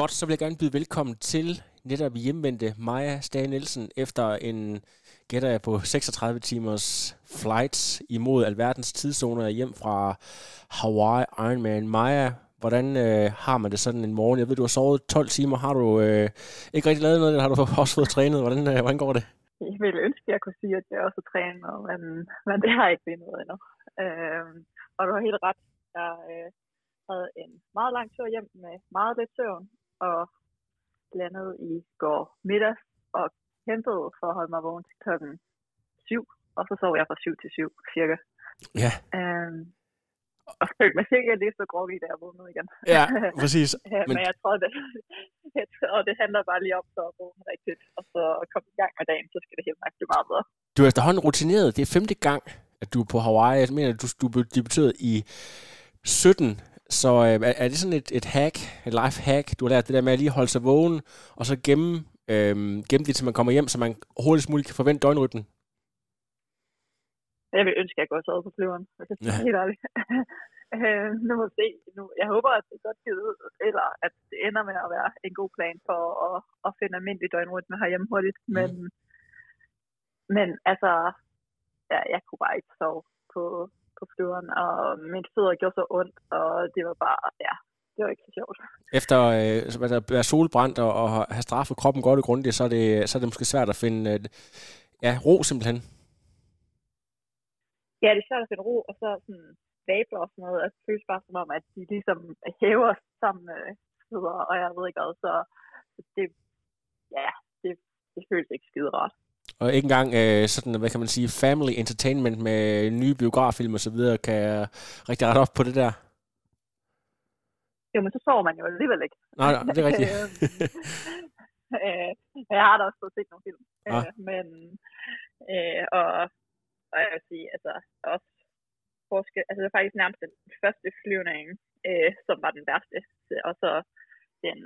Godt, så vil jeg gerne byde velkommen til netop hjemvendte Maja Stage Nielsen efter en gætter jeg på 36 timers flights imod alverdens tidszoner hjem fra Hawaii Ironman. Maja, hvordan øh, har man det sådan en morgen? Jeg ved, du har sovet 12 timer. Har du øh, ikke rigtig lavet noget, eller har du også fået trænet? Hvordan, øh, hvordan går det? Jeg ville ønske, at jeg kunne sige, at jeg også har trænet, men, men det har jeg ikke blevet noget endnu. Øh, og du har helt ret. Jeg øh, havde en meget lang tur hjem med meget lidt søvn, og landede i går middag og kæmpede for at holde mig vågen til klokken 7, og så sov jeg fra 7 til 7 cirka. Ja. Øhm, og følte mig sikkert lige så groggy, da jeg vågnede igen. Ja, præcis. ja, men, men jeg tror, det, jeg tror, det handler bare lige om så at vågne rigtigt, og så komme i gang med dagen, så skal det helt blive meget bedre. Du er efterhånden rutineret. Det er femte gang, at du er på Hawaii. Jeg mener, du, du debuterede i 17 så øh, er det sådan et, et hack, et life hack, du har lært det der med at lige holde sig vågen, og så gemme, øh, gemme det, til man kommer hjem, så man hurtigst muligt kan forvente døgnrytmen? Jeg vil ønske, at jeg går så på flyveren, hvis jeg er helt ærligt. øh, nu må vi se. Nu, jeg håber, at det godt givet ud, eller at det ender med at være en god plan for at, at finde almindelig døgnrytme herhjemme hurtigt. Mm. Men, men altså, ja, jeg kunne bare ikke sove på, på flyveren, og min fødder gjorde så ondt, og det var bare, ja, det var ikke så sjovt. Efter øh, at være solbrændt og, og have straffet kroppen godt og grundigt, så er det, så er det måske svært at finde øh, ja, ro simpelthen. Ja, det er svært at finde ro, og så sådan vabler og sådan noget, at det føles bare som om, at de ligesom hæver sammen med fødder, og jeg ved ikke hvad, så det, ja, det, det føles ikke skide rart. Og ikke engang øh, sådan, hvad kan man sige, family entertainment med nye biograffilm og så videre, kan rigtig rette op på det der? Jo, men så sover man jo alligevel ikke. Nej, nej det er rigtigt. øh, jeg har da også fået set nogle film. Ah. Øh, men, øh, og, og jeg vil sige, altså, også forske, altså det er faktisk nærmest den første flyvning, øh, som var den værste. Og så den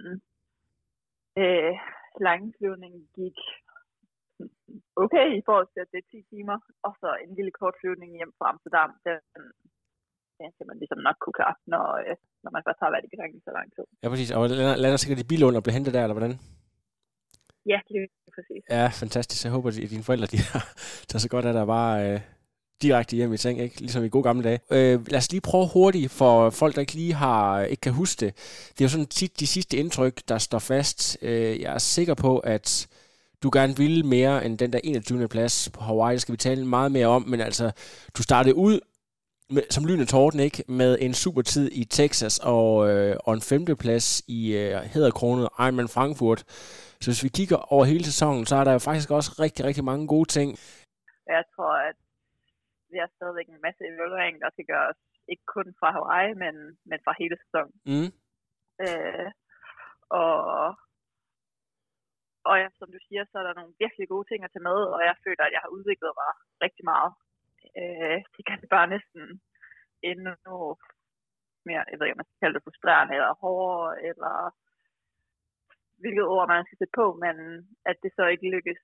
øh, lange flyvning gik okay i forhold til, at det er 10 timer, og så en lille kort flyvning hjem fra Amsterdam, den, den skal man ligesom nok kunne klare, når, øh, når man først har været i i så lang tid. Ja, præcis. Og lander, lander sikkert i Bilund og bliver hentet der, eller hvordan? Ja, lige præcis. Ja, fantastisk. Jeg håber, at dine forældre de har taget så godt af der bare øh, direkte hjem i seng, ikke? ligesom i gode gamle dage. Øh, lad os lige prøve hurtigt for folk, der ikke lige har, ikke kan huske det. Det er jo sådan tit de sidste indtryk, der står fast. Øh, jeg er sikker på, at du gerne ville mere end den der 21. plads på Hawaii. Det skal vi tale meget mere om, men altså, du startede ud med, som lyn og torden, ikke? Med en super tid i Texas og, øh, og en femteplads i øh, hedderkronet Ironman Frankfurt. Så hvis vi kigger over hele sæsonen, så er der jo faktisk også rigtig, rigtig mange gode ting. Jeg tror, at vi har stadigvæk en masse evaluering, der skal gøres ikke kun fra Hawaii, men, men fra hele sæsonen. Mm. Øh, og og ja, som du siger, så er der nogle virkelig gode ting at tage med, og jeg føler, at jeg har udviklet mig rigtig meget. Øh, det kan bare næsten endnu mere, jeg ved ikke, om man skal kalde det frustrerende, eller hårdere, eller hvilket ord man skal sætte på, men at det så ikke lykkes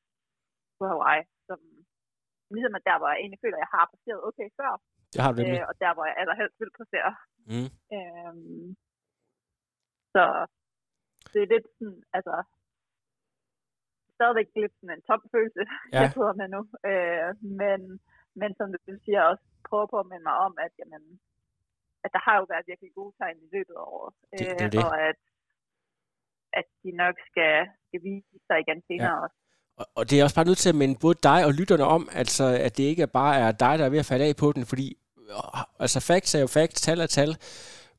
på Hawaii, som ligesom at der, hvor jeg egentlig føler, at jeg har passeret okay før, det har du øh, og der, hvor jeg allerhelst vil passere. Mm. Øhm, så det er lidt sådan, altså, stadigvæk lidt sådan en tom følelse, ja. jeg sidder med nu. Øh, men, men som du siger, også prøve på at minde mig om, at, jamen, at der har jo været virkelig gode tegn i løbet af året. Det, det er det. Og at, at de nok skal, skal vise sig igen senere ja. også. Og det er også bare nødt til at minde både dig og lytterne om, altså, at det ikke bare er dig, der er ved at falde af på den, fordi altså facts er jo facts, tal er tal.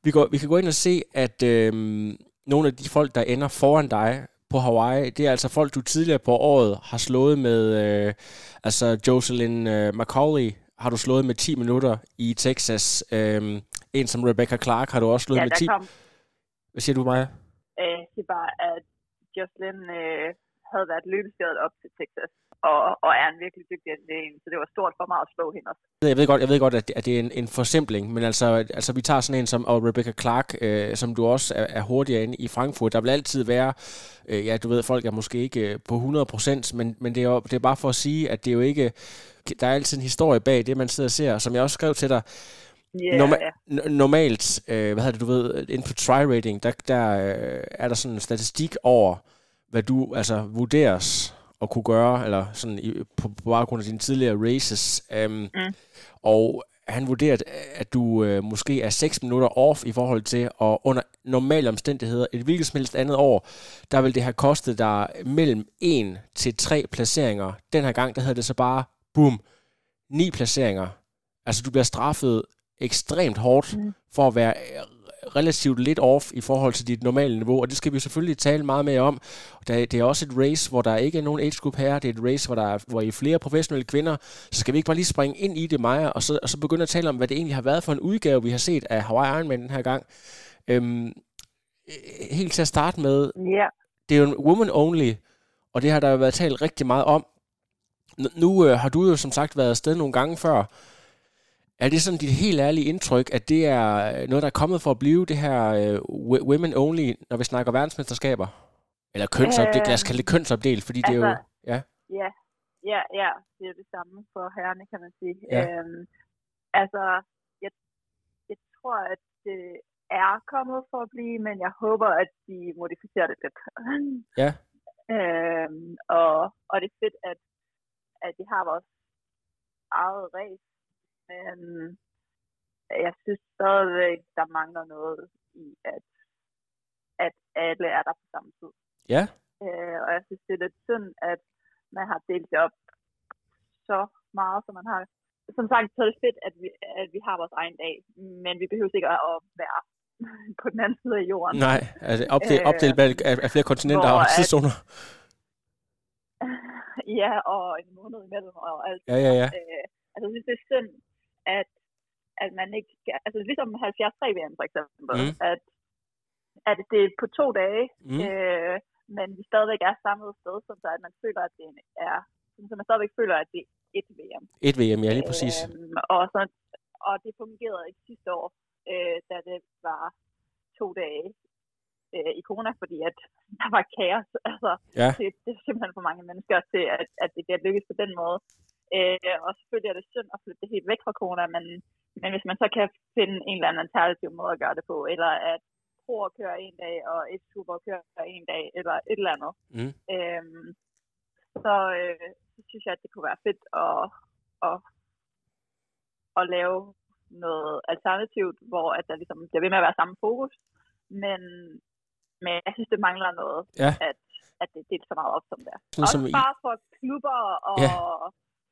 Vi, går, vi kan gå ind og se, at øhm, nogle af de folk, der ender foran dig, på Hawaii, det er altså folk, du tidligere på året har slået med, øh, altså Jocelyn øh, McCauley har du slået med 10 minutter i Texas. Øh, en som Rebecca Clark har du også slået ja, med 10. Kom. Hvad siger du, Maja? Øh, det er bare, at Jocelyn øh, havde været løbeskadet op til Texas, og, og er en virkelig dygtig atlet, så det var stort for mig at slå hende også. Jeg ved godt, jeg ved godt at, det, er en, en forsimpling, men altså, altså vi tager sådan en som og Rebecca Clark, øh, som du også er, er hurtigere inde i Frankfurt. Der vil altid være, øh, ja, du ved, folk er måske ikke øh, på 100%, men, men det, er jo, det er bare for at sige, at det er jo ikke, der er altid en historie bag det, man sidder og ser. Som jeg også skrev til dig, Yeah, Norma- yeah. normalt, øh, hvad hedder det, du ved, inden på try-rating, der, der øh, er der sådan en statistik over, hvad du altså vurderes at kunne gøre, eller sådan i, på, på baggrund af dine tidligere races. Um, mm. Og han vurderer, at du øh, måske er 6 minutter off i forhold til, og under normale omstændigheder, et hvilket som helst andet år, der vil det have kostet dig mellem 1 til 3 placeringer. Den her gang, der hedder det så bare, boom, 9 placeringer. Altså, du bliver straffet ekstremt hårdt mm. for at være relativt lidt off i forhold til dit normale niveau, og det skal vi selvfølgelig tale meget mere om. Det er også et race, hvor der ikke er nogen age group her, det er et race, hvor der er, hvor I er flere professionelle kvinder, så skal vi ikke bare lige springe ind i det, Maja, og så, og så begynde at tale om, hvad det egentlig har været for en udgave, vi har set af Hawaii Ironman den her gang. Øhm, helt til at starte med, yeah. det er jo en woman only, og det har der jo været talt rigtig meget om. Nu øh, har du jo som sagt været afsted nogle gange før, er det sådan dit helt ærlige indtryk, at det er noget, der er kommet for at blive det her uh, women only, når vi snakker verdensmesterskaber? Eller kønsopdelt, øh, lad os kalde det kønsopdelt, fordi altså, det er jo... Altså, ja. ja, ja, ja, det er det samme for herrene, kan man sige. Ja. Øhm, altså, jeg, jeg tror, at det er kommet for at blive, men jeg håber, at de modificerer det lidt. Ja. øhm, og, og det er fedt, at, at de har vores eget race, men jeg synes stadigvæk, der mangler noget i, at, at alle er der på samme tid. Ja. Øh, og jeg synes, det er lidt synd, at man har delt det op så meget, som man har. Som sagt, så er det fedt, at vi, at vi har vores egen dag, men vi behøver ikke at være på den anden side af jorden. Nej, altså opdelt, øh, opdelt af, af flere kontinenter og tidszoner. ja, og en måned imellem og alt. Ja, ja, ja. Øh, altså, jeg synes, det er synd, at, at man ikke, altså ligesom 73 VM for eksempel, mm. at, at det er på to dage, mm. øh, men vi stadigvæk er samlet sted, så at man føler, at det er, så man stadigvæk føler, at det er et VM. Et VM, ja, lige præcis. Øh, og, så, og det fungerede ikke sidste år, øh, da det var to dage øh, i corona, fordi at der var kaos. Altså, ja. det, det er simpelthen for mange mennesker til, at, at det kan lykkes på den måde. Øh, og selvfølgelig er det synd at flytte det helt væk fra corona, men, men hvis man så kan finde en eller anden alternativ måde at gøre det på, eller at Pro køre en dag, og et super køre en dag, eller et eller andet, mm. øhm, så, øh, så synes jeg, at det kunne være fedt at, at, at lave noget alternativt, hvor at der ligesom bliver ved med at være samme fokus, men, men jeg synes, det mangler noget, ja. at, at det er så meget op som det er. Sådan Også bare for klubber og, ja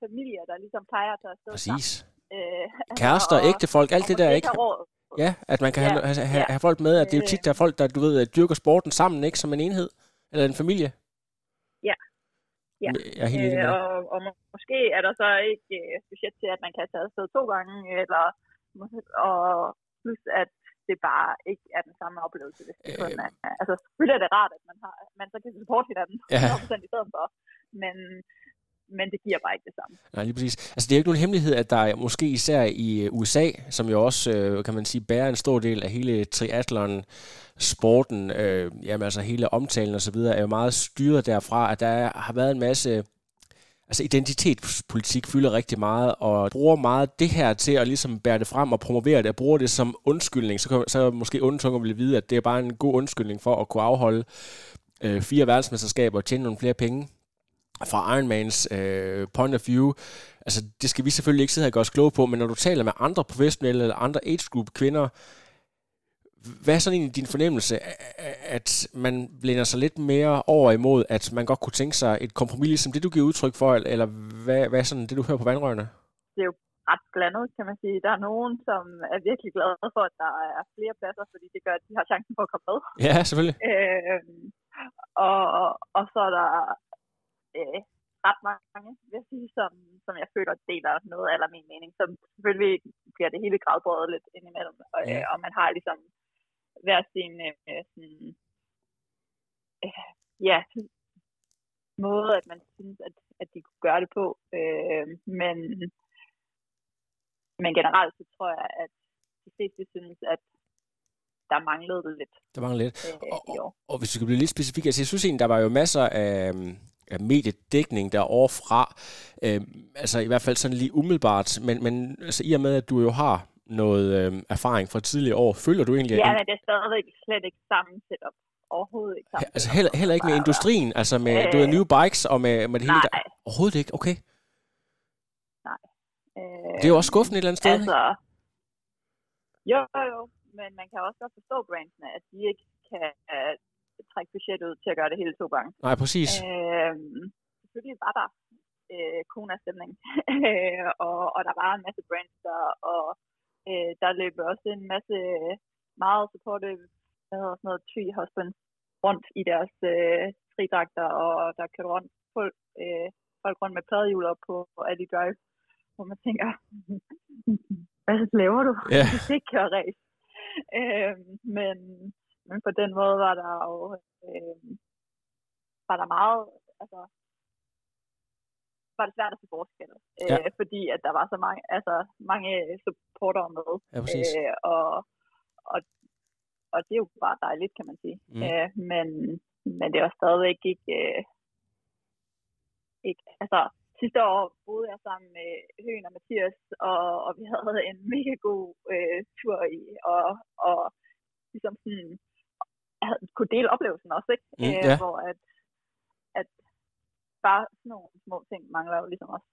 familier, der ligesom plejer at tage afsted Præcis. Øh, Kærester, og, ægtefolk, alt det der, ikke? Ja, at man kan ja, have, have, have, have folk med, at det er jo tit, der er folk, der, du ved, dyrker sporten sammen, ikke? Som en enhed, eller en familie. Ja. Ja, jeg er helt øh, og, og måske er der så ikke øh, budget til, at man kan tage afsted to gange, eller og plus at det bare ikke er den samme oplevelse. Hvis det kun er, altså selvfølgelig er det rart, at man, har, man så kan supporte hinanden ja. 100% i stedet for, men, men det giver bare ikke det samme. Nej, lige præcis. Altså, det er jo ikke nogen hemmelighed, at der er måske især i øh, USA, som jo også, øh, kan man sige, bærer en stor del af hele triathlon, sporten, øh, jamen altså hele omtalen og så videre, er jo meget styret derfra, at der har været en masse altså identitetspolitik fylder rigtig meget, og bruger meget det her til at ligesom bære det frem og promovere det, og bruger det som undskyldning, så, kan, så måske undtunger vil vide, at det er bare en god undskyldning for at kunne afholde øh, fire verdensmesterskaber og tjene nogle flere penge fra Ironmans øh, point of view, altså det skal vi selvfølgelig ikke sidde her og gøre os kloge på, men når du taler med andre professionelle eller andre age group kvinder, hvad er sådan egentlig din fornemmelse, at man blænder sig lidt mere over imod, at man godt kunne tænke sig et kompromis, som det du giver udtryk for, eller hvad, hvad er sådan det, du hører på vandrørene? Det er jo ret blandet, kan man sige. Der er nogen, som er virkelig glade for, at der er flere pladser, fordi det gør, at de har chancen for at komme med. Ja, selvfølgelig. Øh, og, og, og så er der øh, ret mange, vil jeg sige, som, som jeg føler deler noget af min mening. Så selvfølgelig bliver det hele gradbrødet lidt indimellem, og, ja. og man har ligesom hver sin øh, sådan, øh, ja, måde, at man synes, at, at de kunne gøre det på. Øh, men, men generelt så tror jeg, at de fleste synes, at der manglede det lidt. Der manglede lidt. Øh, og, og, og hvis vi skal blive lidt specifik, altså jeg synes egentlig, der var jo masser af, af mediedækning derovre fra, øh, altså i hvert fald sådan lige umiddelbart, men, men altså, i og med, at du jo har noget øh, erfaring fra tidligere år, føler du egentlig... Ja, men det er stadigvæk slet ikke samme setup. Overhovedet ikke samme Altså heller, heller ikke med industrien, altså med øh, du ved, new bikes og med, med det hele nej. der? Overhovedet ikke, okay. Nej. Øh, det er jo også skuffende et eller andet sted, Altså, jo, jo, men man kan også godt forstå brandsene, at de ikke kan trække budgettet ud til at gøre det hele to gange. Nej, præcis. Øh, selvfølgelig var der øh, Kona-stemning, og, og der var en masse brands der, og øh, der løb også en masse meget supportive, hvad hedder sådan noget, tree husbands rundt i deres øh, fridragter, og der kørte rundt folk, øh, folk rundt med pladehjul op på Adi Drive, hvor man tænker, hvad laver du? Yeah. Du skal ikke køre race. Øh, men, men på den måde var der jo øh, var der meget, altså var det svært at se forskel, øh, Ja. fordi at der var så mange, altså mange supportere med, Ja, præcis. øh, og, og, og det er jo bare dejligt, kan man sige. Mm. Øh, men, men det var stadigvæk ikke, øh, ikke, altså sidste år boede jeg sammen med Høen og Mathias, og, og vi havde en mega god øh, tur i, og, og ligesom sådan, havde, kunne dele oplevelsen også, ikke? Mm, øh, ja. Hvor at, at bare sådan nogle små ting mangler jo ligesom også.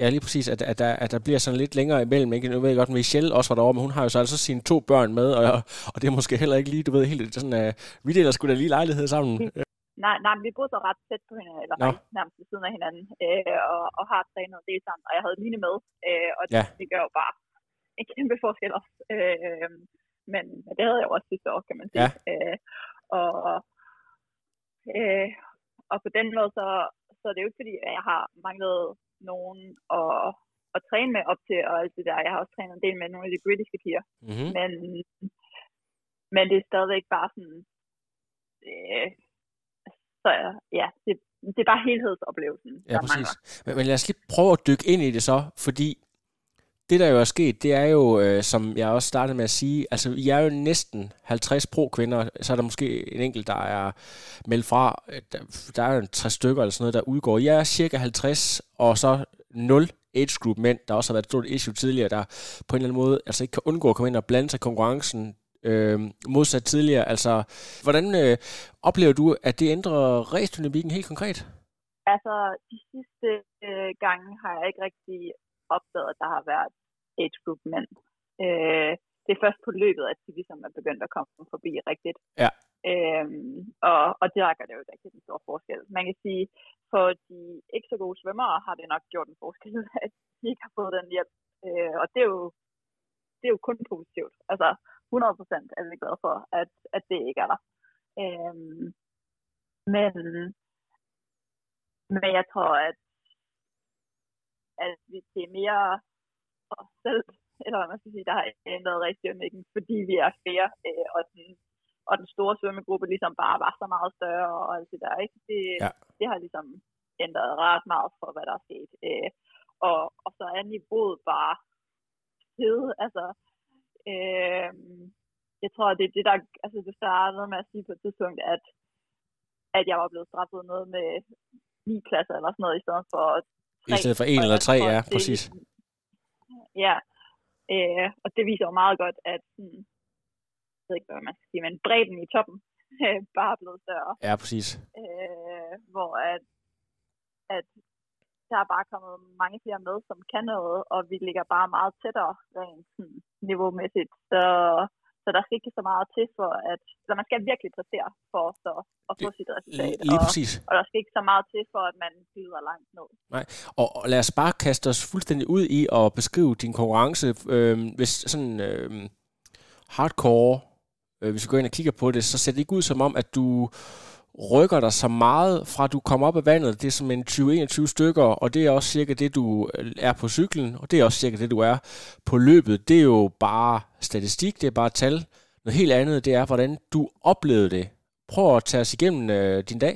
Ja, lige præcis, at, at, der, at der bliver sådan lidt længere imellem. Ikke? Nu ved jeg godt, at Michelle også var derovre, men hun har jo så altså sine to børn med, og, og det er måske heller ikke lige, du ved, helt sådan, uh, vi deler sgu da lige lejlighed sammen. Nej, nej, men vi boede så ret tæt på hinanden, eller faktisk nærmest ved siden af hinanden, øh, og, og har trænet det sammen, og jeg havde Line med, øh, og Ja. det gør jo bare en kæmpe forskel også. Øh, men det havde jeg jo også sidste år, kan man sige. Ja. Øh, og, øh, og på den måde, så, så er det jo ikke fordi, at jeg har manglet nogen at, at træne med op til, og alt det der. Jeg har også trænet en del med nogle af de britiske piger. Mm-hmm. Men, men det er stadigvæk bare sådan, øh, så ja, det, det er bare helhedsoplevelsen, Ja, præcis. mangler. Men, men lad os lige prøve at dykke ind i det så, fordi det, der jo er sket, det er jo, øh, som jeg også startede med at sige, altså, I er jo næsten 50 pro-kvinder, så er der måske en enkelt, der er meldt fra, der, der er jo en 60 stykker eller sådan noget, der udgår. Jeg er cirka 50, og så 0 age group mænd, der også har været et stort issue tidligere, der på en eller anden måde altså ikke kan undgå at komme ind og blande sig i konkurrencen, øh, modsat tidligere. Altså, hvordan øh, oplever du, at det ændrer racedynamikken helt konkret? Altså, de sidste øh, gange har jeg ikke rigtig opdaget, at der har været age group mænd. Øh, det er først på løbet, at de ligesom er begyndt at komme forbi rigtigt. Ja. Øhm, og, og det gør det jo ikke en stor forskel. Man kan sige, for de ikke så gode svømmere har det nok gjort en forskel, at de ikke har fået den hjælp. Øh, og det er, jo, det er jo kun positivt. Altså 100 procent er vi glade for, at, at det ikke er der. Øhm, men, men jeg tror, at, at vi- det er mere os selv, eller hvad man skal sige, der har ændret rigtig fordi vi er flere, øh, og den, og den store svømmegruppe ligesom bare var så meget større, og alt det der, ikke? Det, Ja. det har ligesom ændret ret meget for, hvad der er sket. Øh, og, og så er niveauet bare fede, altså, øh, jeg tror, det er det, der, altså det startede med at sige på et tidspunkt, at, at jeg var blevet straffet noget med ni klasser eller sådan noget, i stedet for I stedet for en eller tre, ja, det præcis. ligesom- Ja, øh, og det viser jo meget godt, at sådan, jeg ved ikke, hvad man skal sige, men bredden i toppen øh, bare er blevet større. Ja, præcis. Øh, hvor at, at der er bare kommet mange flere med, som kan noget, og vi ligger bare meget tættere rent sådan, niveaumæssigt. Så, så der skal ikke så meget til for at, så man skal virkelig præstere for så at få sit resultat. Lige og, præcis. og der skal ikke så meget til for, at man glider langt ned. Og, og lad os bare kaste os fuldstændig ud i at beskrive din konkurrence. Øhm, hvis sådan øhm, hardcore, øh, hvis vi går ind og kigger på det, så ser det ikke ud som om, at du rykker dig så meget fra du kommer op af vandet. Det er som en 20-21 stykker, og det er også cirka det, du øh, er på cyklen, og det er også cirka det, du er på løbet. Det er jo bare statistik, det er bare tal. Noget helt andet, det er, hvordan du oplevede det. Prøv at tage os igennem øh, din dag.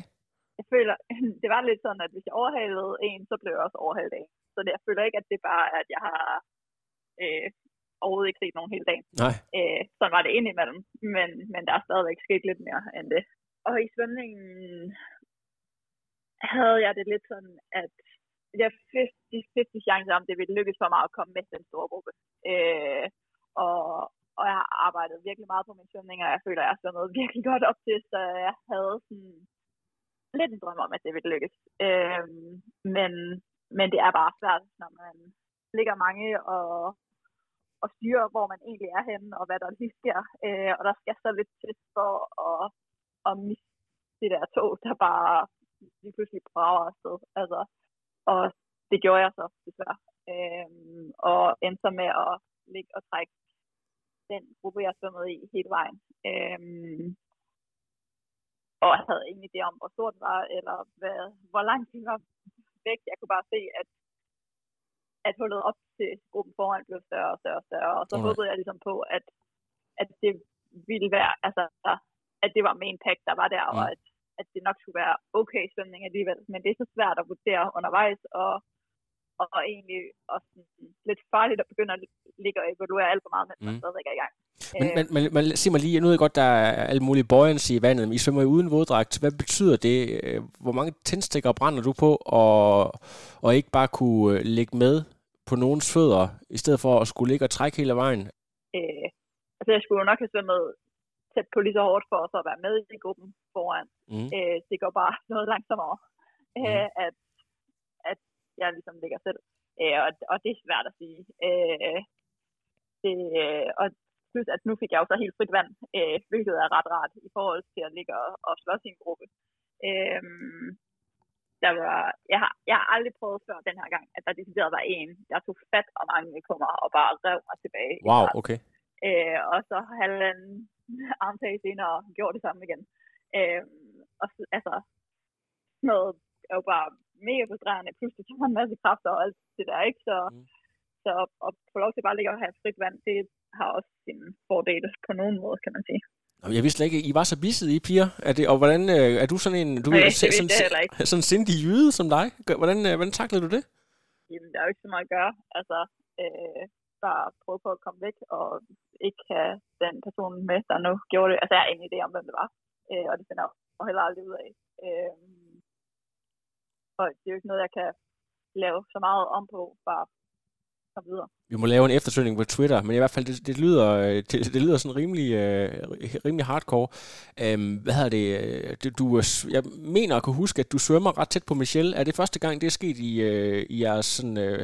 jeg føler, det var lidt sådan, at hvis jeg overhalede en, så blev jeg også overhalet af Så jeg føler ikke, at det bare er, at jeg har øh, overhovedet ikke set nogen hele dagen. Nej. Øh, sådan var det indimellem, men, men der er stadigvæk sket lidt mere end det. Og i svømningen havde jeg det lidt sådan, at jeg fik 50 chance om, det ville lykkes for mig at komme med den store gruppe. Øh, og, og jeg har arbejdet virkelig meget på min svømning, og jeg føler, at jeg har svømmet virkelig godt op til, så jeg havde sådan lidt en drøm om, at det ville lykkes. Øh, men, men det er bare svært, når man ligger mange og, og styrer, hvor man egentlig er henne, og hvad der lige sker. Øh, og der skal så lidt til for at, at miste det der tog, der bare lige pludselig brager afsted. Altså, og det gjorde jeg så, desværre. Øhm, og endte så med at ligge og trække den gruppe, jeg svømmede i hele vejen. Øhm, og jeg havde ingen idé om, hvor stort det var, eller hvad, hvor langt det var væk. Jeg kunne bare se, at, at hullet op til gruppen foran blev større og større og større. Og så okay. håbede jeg ligesom på, at, at det ville være, altså, at det var main pack, der var der, mm. og at at det nok skulle være okay svømning alligevel, men det er så svært at vurdere undervejs, og, og, egentlig også lidt farligt at begynde at ligge og evaluere alt for meget, mens mm. man stadigvæk er i gang. Men, men, men, men sig mig lige, nu ved jeg godt, der er alle mulige buoyancy i vandet, men I svømmer uden våddragt. Hvad betyder det? Hvor mange tændstikker brænder du på, og, og ikke bare kunne øh, ligge med på nogens fødder, i stedet for at skulle ligge og trække hele vejen? Øh, altså, jeg skulle jo nok have svømmet tæt på lige så hårdt for os at være med i gruppen foran. Mm. Øh, det går bare noget langsommere, mm. øh, at, at jeg ligesom ligger selv. Øh, og, og det er svært at sige. Øh, det, og plus, at nu fik jeg jo så helt frit vand, øh, hvilket er ret rart i forhold til at ligge og, og slås i en gruppe. Øh, der var, jeg, har, jeg har aldrig prøvet før den her gang, at der decideret var en, der tog fat om anklen på mig og bare rev mig tilbage. Wow, okay. Øh, og så halvanden armtag senere og gjorde det samme igen. Øh, og altså, noget er jo bare mega frustrerende. Pludselig tager man en masse kræfter og alt det der, ikke? Så, mm. så at, få lov til bare at ligge og have frit vand, det har også sin fordele på nogen måde, kan man sige. Jeg vidste ikke, I var så bisset i piger. Er det, og hvordan øh, er du sådan en du Nej, det sådan, ikke. sådan sindig jyde som dig? Hvordan, øh, hvordan taklede du det? Jamen, der er jo ikke så meget at gøre. Altså, øh, bare prøve på at komme væk og ikke have den person med, der nu gjorde det. Altså, jeg har ingen idé om, hvem det var. Øh, og det finder jeg heller aldrig ud af. Øh, og det er jo ikke noget, jeg kan lave så meget om på, bare komme videre. Vi må lave en eftersøgning på Twitter, men i hvert fald, det, det lyder, det, det lyder sådan rimelig, uh, rimelig hardcore. Um, hvad hedder det? det? Du, jeg mener at kunne huske, at du svømmer ret tæt på Michelle. Er det første gang, det er sket i, uh, i jeres sådan, uh,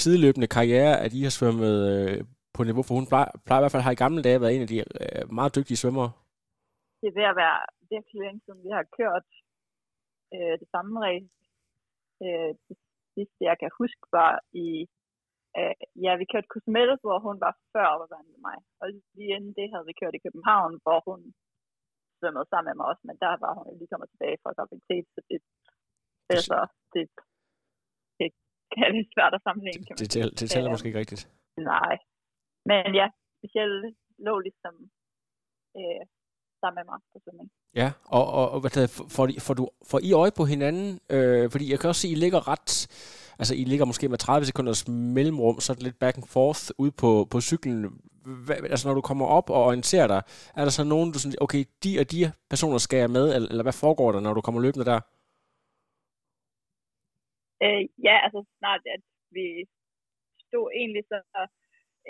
sideløbende karriere, at I har svømmet uh, på niveau? For hun plejer, plejer i hvert fald har i gamle dage været en af de uh, meget dygtige svømmere. Det er ved at være virkelig længe siden, vi har kørt uh, det samme race. Uh, det sidste, jeg kan huske, var i øh, ja, vi kørte Cosmel, hvor hun var før op med mig. Og lige inden det havde vi kørt i København, hvor hun svømmede sammen med mig også, men der var hun lige kommet tilbage fra graviditet, så det, det, så, det, det kan være svært at sammenligne. Det, det, det tæller måske ikke rigtigt. Nej, men ja, specielt lå ligesom øh, sammen med mig på svømning. Ja, og, og, og hvad det, får, får, du, får I øje på hinanden? Øh, fordi jeg kan også se, at I ligger ret altså I ligger måske med 30 sekunders mellemrum, så er det lidt back and forth ude på, på cyklen. Hva, altså når du kommer op og orienterer dig, er der så nogen, du sådan, okay, de og de personer skal jeg med, eller, eller hvad foregår der, når du kommer løbende der? Øh, ja, altså snart, at vi stod egentlig så,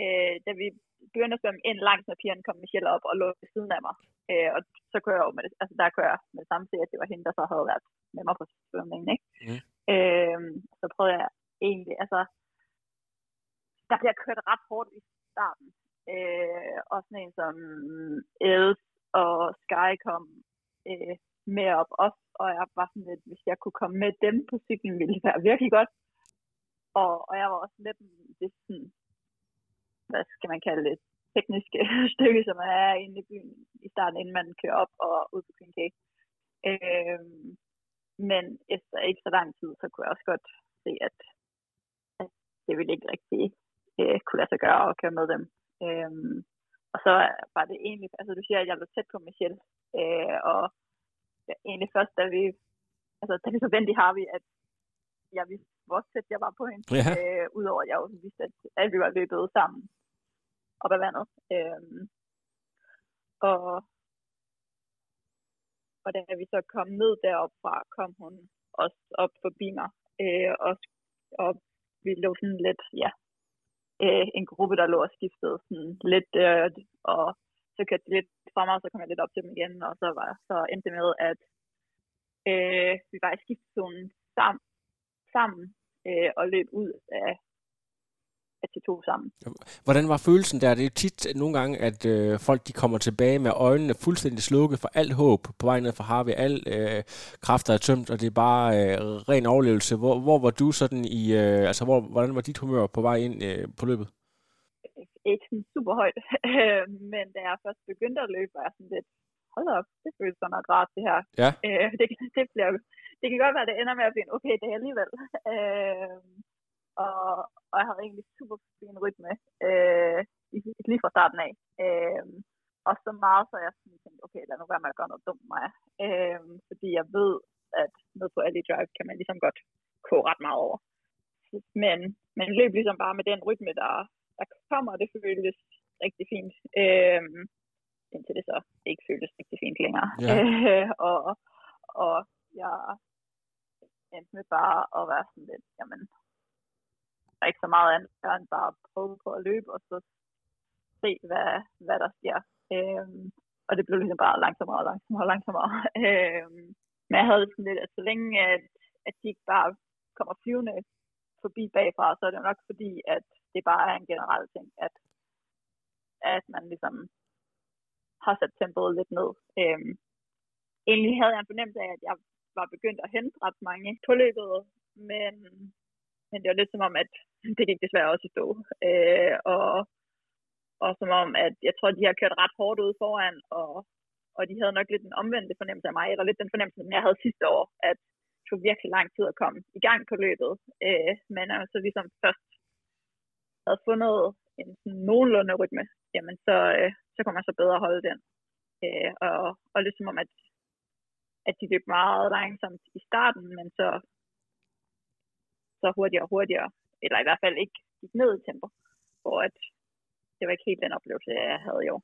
øh, da vi begyndte at svømme ind langs med pigerne, kom Michelle op og lå ved siden af mig. Øh, og så kører jeg jo med det, altså der kører jeg med det samme til, at det var hende, der så havde været med mig på svømningen, ikke? Mm. Øh, så prøvede jeg egentlig, altså, der bliver kørt ret hårdt i starten. Øh, og sådan en som Els og Sky kom øh, med op også, og jeg var sådan lidt, hvis jeg kunne komme med dem på cyklen, ville det være virkelig godt. Og, og jeg var også lidt det sådan, hvad skal man kalde det, tekniske stykke, som er inde i byen i starten, inden man kører op og ud på Queen Cake. Øh, men efter ikke så lang tid, så kunne jeg også godt se, at, at det ville ikke rigtig øh, kunne lade sig gøre at køre med dem. Øhm, og så var det egentlig, altså du siger, at jeg blev tæt på Michelle, øh, og ja, egentlig først, da vi altså, da vi så vendte i Harvey, at jeg vidste, hvor tæt jeg var på hende. Ja. Øh, Udover at jeg jo vidste, at, at vi var løbet sammen op ad vandet. Øhm, og, og da vi så kom ned derop fra, kom hun også op forbi mig. Øh, og, og vi lå sådan lidt, ja, øh, en gruppe, der lå og skiftede sådan lidt, øh, og så kørte de lidt fra mig, og så kom jeg lidt op til dem igen, og så var så endte det med, at øh, vi var i skiftzonen sammen, sammen øh, og løb ud af, af T2 sammen. Hvordan var følelsen der? Det er tit nogle gange, at øh, folk de kommer tilbage med øjnene fuldstændig slukket for alt håb på vej ned fra Harvey. Alle øh, kræfter er tømt, og det er bare øh, ren overlevelse. Hvor, hvor var du sådan i... Øh, altså, hvor, hvordan var dit humør på vej ind øh, på løbet? Ikke sådan super højt, men da jeg først begyndte at løbe, var jeg sådan lidt, hold op, det føles sådan noget rart det her. Ja. Øh, det, det, bliver, det kan godt være, at det ender med at blive en okay dag alligevel. Øh, og, og jeg havde egentlig super fin rytme øh, lige fra starten af. Øh, og så meget, så jeg sådan tænkte, okay, lad nu være med at gøre noget dumt mig. Øh, fordi jeg ved, at ned på alle drive kan man ligesom godt koge ret meget over. Men, men løb ligesom bare med den rytme, der, der kommer, det føltes rigtig fint. Øh, indtil det så ikke føltes rigtig fint længere. Ja. Øh, og, og jeg endte med bare at være sådan lidt, jamen, der er ikke så meget andet end bare at prøve på at løbe, og så se, hvad, hvad der sker. Øhm, og det blev ligesom bare langsommere og langsommere og langsommere. øhm, men jeg havde det sådan lidt, at så længe at, at de ikke bare kommer flyvende forbi bagfra, så er det jo nok fordi, at det bare er en generel ting, at, at man ligesom har sat tempoet lidt ned. Øhm, egentlig havde jeg en fornemmelse af, at jeg var begyndt at hente ret mange på løbet, men, men det var lidt som om, at det gik desværre også i stå. Øh, og, og som om, at jeg tror, at de har kørt ret hårdt ud foran, og, og de havde nok lidt en omvendte fornemmelse af mig, eller lidt den fornemmelse, som jeg havde sidste år, at det tog virkelig lang tid at komme i gang på løbet. Øh, men altså ligesom først havde fundet en sådan nogenlunde rytme, jamen så, øh, så kunne man så bedre holde den. Øh, og, og lidt som om, at, at de løb meget langsomt i starten, men så, så hurtigere og hurtigere, eller i hvert fald ikke gik ned i tempo, hvor at det var ikke helt den oplevelse, jeg havde i år.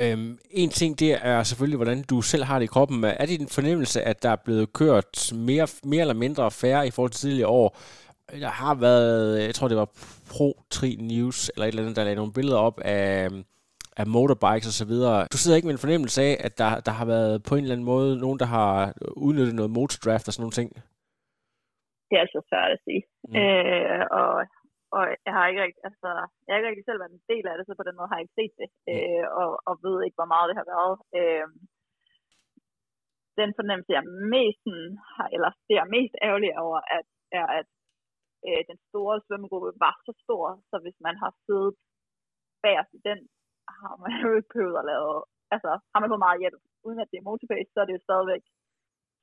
Øhm, en ting, det er selvfølgelig, hvordan du selv har det i kroppen. Er det din fornemmelse, at der er blevet kørt mere, mere eller mindre færre i forhold til tidligere år? Der har været, jeg tror det var Pro Tri News, eller et eller andet, der lagde nogle billeder op af, af motorbikes og så videre. Du sidder ikke med en fornemmelse af, at der, der har været på en eller anden måde nogen, der har udnyttet noget motordraft og sådan nogle ting? Det er altså svært at sige. Mm. Øh, og, og jeg har ikke rigtig, altså, jeg har ikke rigtig selv været en del af det, så på den måde har jeg ikke set det, øh, og, og ved ikke, hvor meget det har været. Øh, den fornemmelse, jeg mest har, eller det er mest ærgerlig over, at, er, at øh, den store svømmegruppe var så stor, så hvis man har siddet bagerst i den, har man jo ikke behøvet at lave, altså har man fået meget hjælp, uden at det er motorpace, så er det jo stadigvæk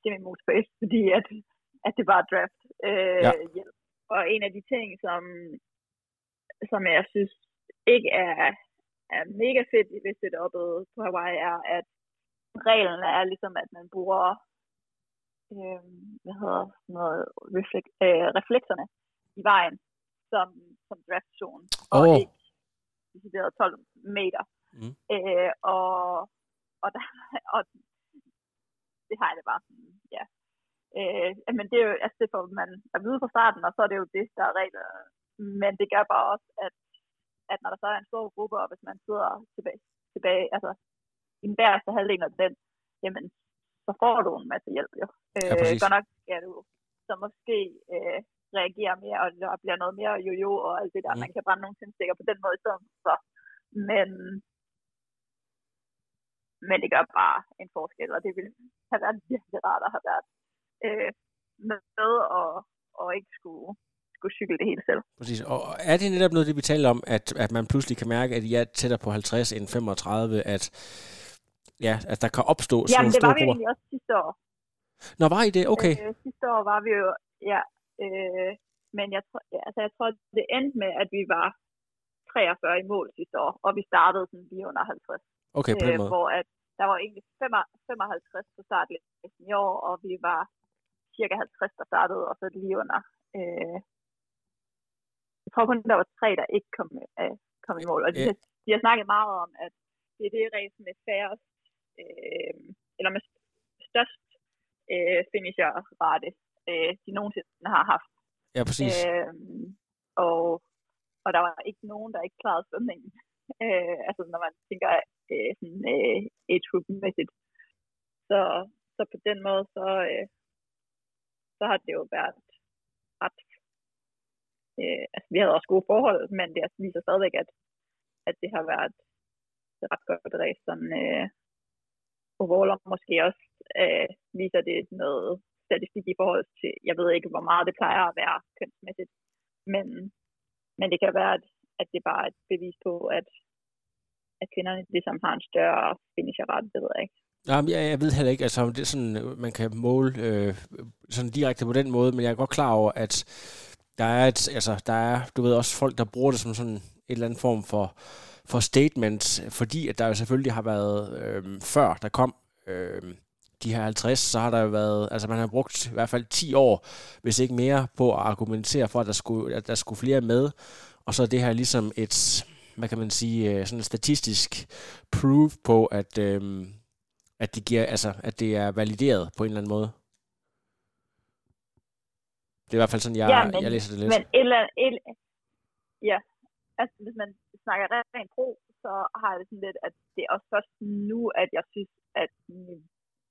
semi-motorpace, fordi at, at det bare er draft øh, Ja. hjælp. Og en af de ting, som, som jeg synes ikke er, er mega fedt det oppe på Hawaii, er, at reglen er ligesom, at man bruger øh, hvad hedder noget, reflek, øh, reflekserne i vejen som, som draftzone, og Åh. ikke decideret 12 meter. Mm. Øh, og, og, der, og det har jeg det bare sådan, ja. Øh, men det er jo, altså det får man at vide fra starten, og så er det jo det, der er regler. Men det gør bare også, at, at når der så er en stor gruppe, og hvis man sidder tilbage, tilbage altså i den bagerste halvdel af den, jamen, så får du en masse hjælp jo. Ja, præcis. godt nok skal du så måske øh, reagere mere, og der bliver noget mere jojo og alt det der. Mm. Man kan brænde nogle tændstikker på den måde i stedet for. Men, men det gør bare en forskel, og det ville have været virkelig rart at have været øh, med og, og ikke skulle, skulle cykle det hele selv. Præcis. Og er det netop noget, det vi taler om, at, at man pludselig kan mærke, at I er tættere på 50 end 35, at, ja, at der kan opstå sådan Jamen, nogle det var store vi grupper? egentlig også sidste år. Nå, var I det? Okay. Øh, sidste år var vi jo, ja. Øh, men jeg, tror, ja, altså, jeg tror, det endte med, at vi var 43 i mål sidste år, og vi startede sådan lige under 50. Okay, på den øh, måde. hvor at der var egentlig 55 på startlisten i år, og vi var cirka 50, der startede, og så lige under. Øh, jeg tror kun, der var tre, der ikke kom, øh, kom i mål. Og de, de har snakket meget om, at det er det race med færrest, øh, eller med størst øh, finisher-rate, øh, de nogensinde har haft. Ja, præcis. Øh, og, og der var ikke nogen, der ikke klarede svømningen. Øh, altså når man tænker øh, sådan, øh, age group-mæssigt. Så, så på den måde, så, øh, så har det jo været ret... Øh, altså vi havde også gode forhold, men det viser stadigvæk, at, at det har været et ret godt race, sådan øh, overall, og måske også øh, viser det noget statistik i forhold til, jeg ved ikke, hvor meget det plejer at være kønsmæssigt, men, men det kan være, at, at det bare er et bevis på, at, at kvinderne ligesom har en større finisherret, det ved jeg ikke. Jamen, jeg, jeg ved heller ikke, altså, om det er sådan, øh, man kan måle øh, sådan direkte på den måde, men jeg er godt klar over, at der er, et, altså, der er, du ved, også folk, der bruger det som sådan en eller anden form for, for statement, fordi at der jo selvfølgelig har været, øh, før der kom øh, de her 50, så har der jo været, altså man har brugt i hvert fald 10 år, hvis ikke mere, på at argumentere for, at der skulle, at der skulle flere med. Og så er det her ligesom et, hvad kan man sige, øh, sådan et statistisk proof på, at, øh, at, det giver, altså, at det er valideret på en eller anden måde. Det er i hvert fald sådan, jeg, ja, men, jeg læser det lidt. Men eller, eller, ja, altså hvis man snakker rent pro, så har jeg det sådan lidt, at det er også først nu, at jeg synes, at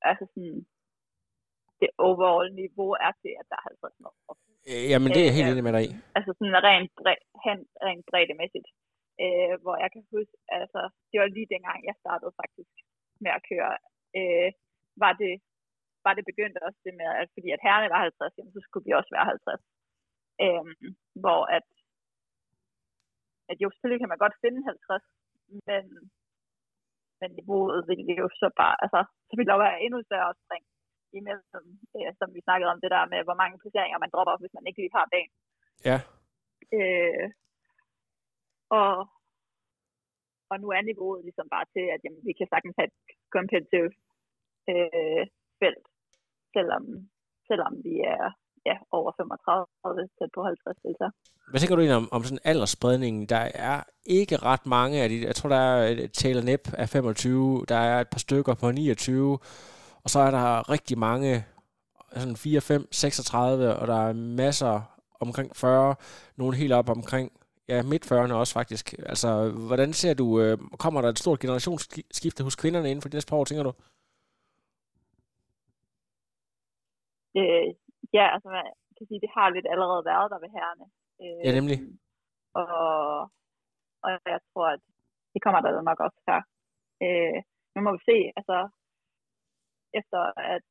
altså sådan, det overall niveau er til, at der er 50 år. Jamen, det er jeg helt øh, enig med dig i. Altså sådan rent, bred, rent breddemæssigt. Øh, hvor jeg kan huske, altså, det var lige dengang, jeg startede faktisk med at køre, øh, var det var det begyndt også det med, at fordi at herrene var 50, jamen, så skulle vi også være 50. Øhm, hvor at, at jo, selvfølgelig kan man godt finde 50, men men niveauet ville jo så bare, altså, så ville der være endnu større spring imellem, øh, som vi snakkede om, det der med, hvor mange placeringer man dropper, hvis man ikke lige har dagen. Ja. Øh, og, og nu er niveauet ligesom bare til, at jamen, vi kan sagtens have et competitive øh, felt, selvom, selvom vi er ja, over 35, tæt på 50 deltagere. Hvad tænker du egentlig om, om sådan aldersspredningen? Der er ikke ret mange af de, jeg tror der er Taylor Nip af 25, der er et par stykker på 29, og så er der rigtig mange, sådan 4, 5, 36, og der er masser omkring 40, nogle helt op omkring ja, midt 40'erne også faktisk. Altså, hvordan ser du, øh, kommer der et stort generationsskifte hos kvinderne inden for de næste par år, tænker du? Øh, ja, altså man kan sige, det har lidt allerede været der ved herrene. Øh, ja, nemlig. Og, og jeg tror, at det kommer der nok også her. Øh, nu må vi se, altså efter at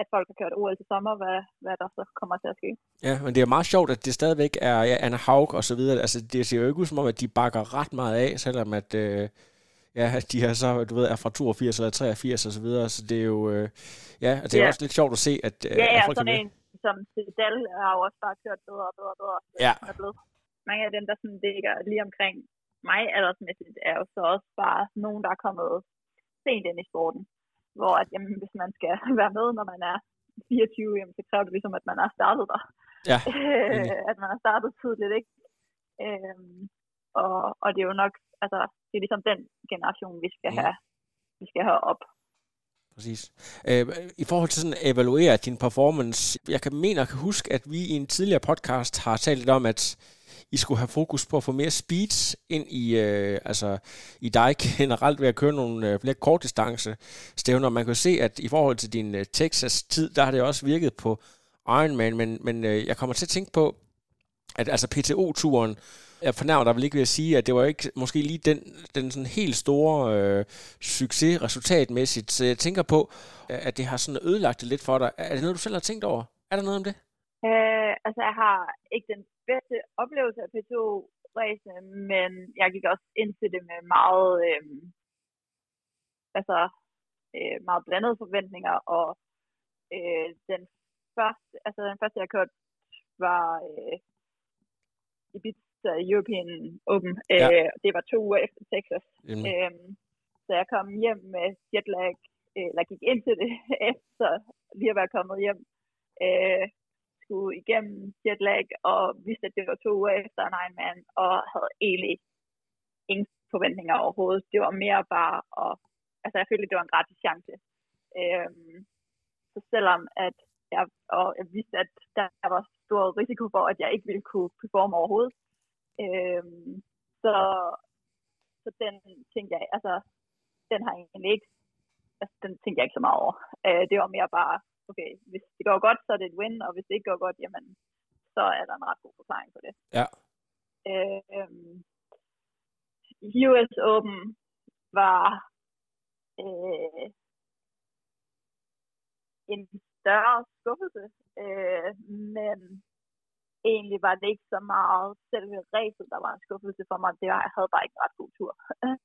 at folk har kørt OL til sommer, hvad, hvad der så kommer til at ske. Ja, men det er meget sjovt, at det stadigvæk er ja, Anna Haug og så videre. Altså, det ser jo ikke ud som om, at de bakker ret meget af, selvom at, øh, ja, de er så, du ved, er fra 82 eller 83 og så videre, så det er jo, øh, ja, det er ja. også lidt sjovt at se, at, øh, ja, ja, at folk sådan en som Sidal har jo også bare kørt bedre og bedre og bedre. Ja. Er blevet. Mange af dem, der sådan ligger lige omkring mig aldersmæssigt, er jo så også bare nogen, der er kommet sent ind i sporten. Hvor at, jamen, hvis man skal være med, når man er 24, jamen, så kræver det ligesom, at man er startet der. Ja, at man har startet tidligt, ikke? Øhm, og, og det er jo nok, altså, det er ligesom den generation, vi skal, mm. have, vi skal have op. Præcis. Øh, I forhold til sådan at evaluere din performance, jeg kan mene og kan huske, at vi i en tidligere podcast har talt lidt om, at i skulle have fokus på at få mere speed ind i, øh, altså, i dig generelt ved at køre nogle øh, flere kortdistance stævner. Man kan se, at i forhold til din øh, Texas-tid, der har det også virket på Ironman, men, men øh, jeg kommer til at tænke på, at altså PTO-turen, jeg fornærmer dig vel ikke ved at sige, at det var ikke måske lige den, den sådan helt store øh, succes resultatmæssigt. Så jeg tænker på, øh, at det har sådan ødelagt det lidt for dig. Er det noget, du selv har tænkt over? Er der noget om det? Øh, altså, jeg har ikke den bedste oplevelse af P2 ræsene, men jeg gik også ind til det med meget, øh, altså, øh, meget blandede forventninger, og øh, den første, altså den første, jeg kørte, var øh, Ibiza European Open. Ja. Øh, det var to uger efter Texas. Mm. Øh, så jeg kom hjem med jetlag, eller gik ind til det efter lige at være kommet hjem, øh, skulle igennem jetlag, og vidste, at det var to uger efter en Ironman, og havde egentlig ingen forventninger overhovedet. Det var mere bare, og, altså jeg følte, det var en gratis chance. Øhm, så selvom at jeg, og jeg vidste, at der var stor risiko for, at jeg ikke ville kunne performe overhovedet, øhm, så, så den tænkte jeg, altså, den har egentlig ikke, altså, den tænkte jeg ikke så meget over. Øh, det var mere bare, okay, hvis det går godt, så er det et win, og hvis det ikke går godt, jamen, så er der en ret god forklaring på det. Ja. Øh, US Open var øh, en større skuffelse, øh, men egentlig var det ikke så meget selve racet, der var en skuffelse for mig. Det var, jeg havde bare ikke en ret god tur.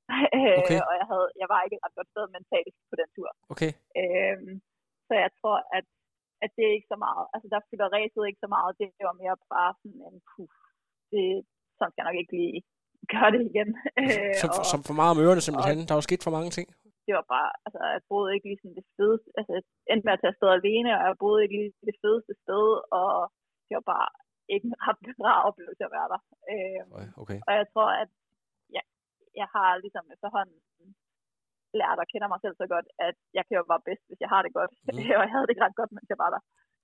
Okay. og jeg, havde, jeg var ikke et ret godt sted mentalt på den tur. Okay. Øhm, så jeg tror, at, at det er ikke så meget, altså der fylder racet ikke så meget, det var mere bare sådan en puff. Det, sådan skal jeg nok ikke lige gøre det igen. Som, og, som for meget om ørerne simpelthen. Der var sket for mange ting. det var bare, altså jeg boede ikke lige sådan det fedeste, altså jeg endte med at tage afsted alene, og jeg boede ikke lige det fedeste sted, og det var bare ikke en ret rar oplevelse at være der. Øj, Okay. og jeg tror, at jeg, jeg har ligesom efterhånden lært at kende mig selv så godt, at jeg kan jo bare bedst, hvis jeg har det godt. Mm. og jeg havde det ikke ret godt, mens jeg var der.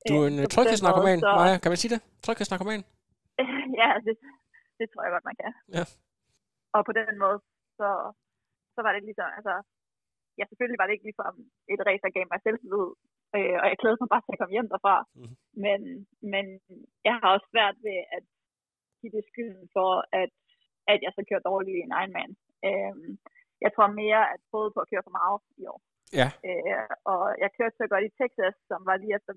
Du er en øh, tryghedsnarkoman, så- Maja. Kan man sige det? Tryghedsnarkoman? ja, det, det tror jeg godt, man kan. Ja. Og på den måde, så, så var det ligesom, altså, ja, selvfølgelig var det ikke ligesom et race, der gav mig selvtillid, øh, og jeg glædede mig bare til at komme hjem derfra. Mhm. Men, men jeg har også svært ved at give det skylden for, at, at jeg så kørte dårligt i en Ironman. Øhm, jeg tror mere, at jeg prøvede på at køre for meget i år. Ja. Øh, og jeg kørte så godt i Texas, som var lige efter,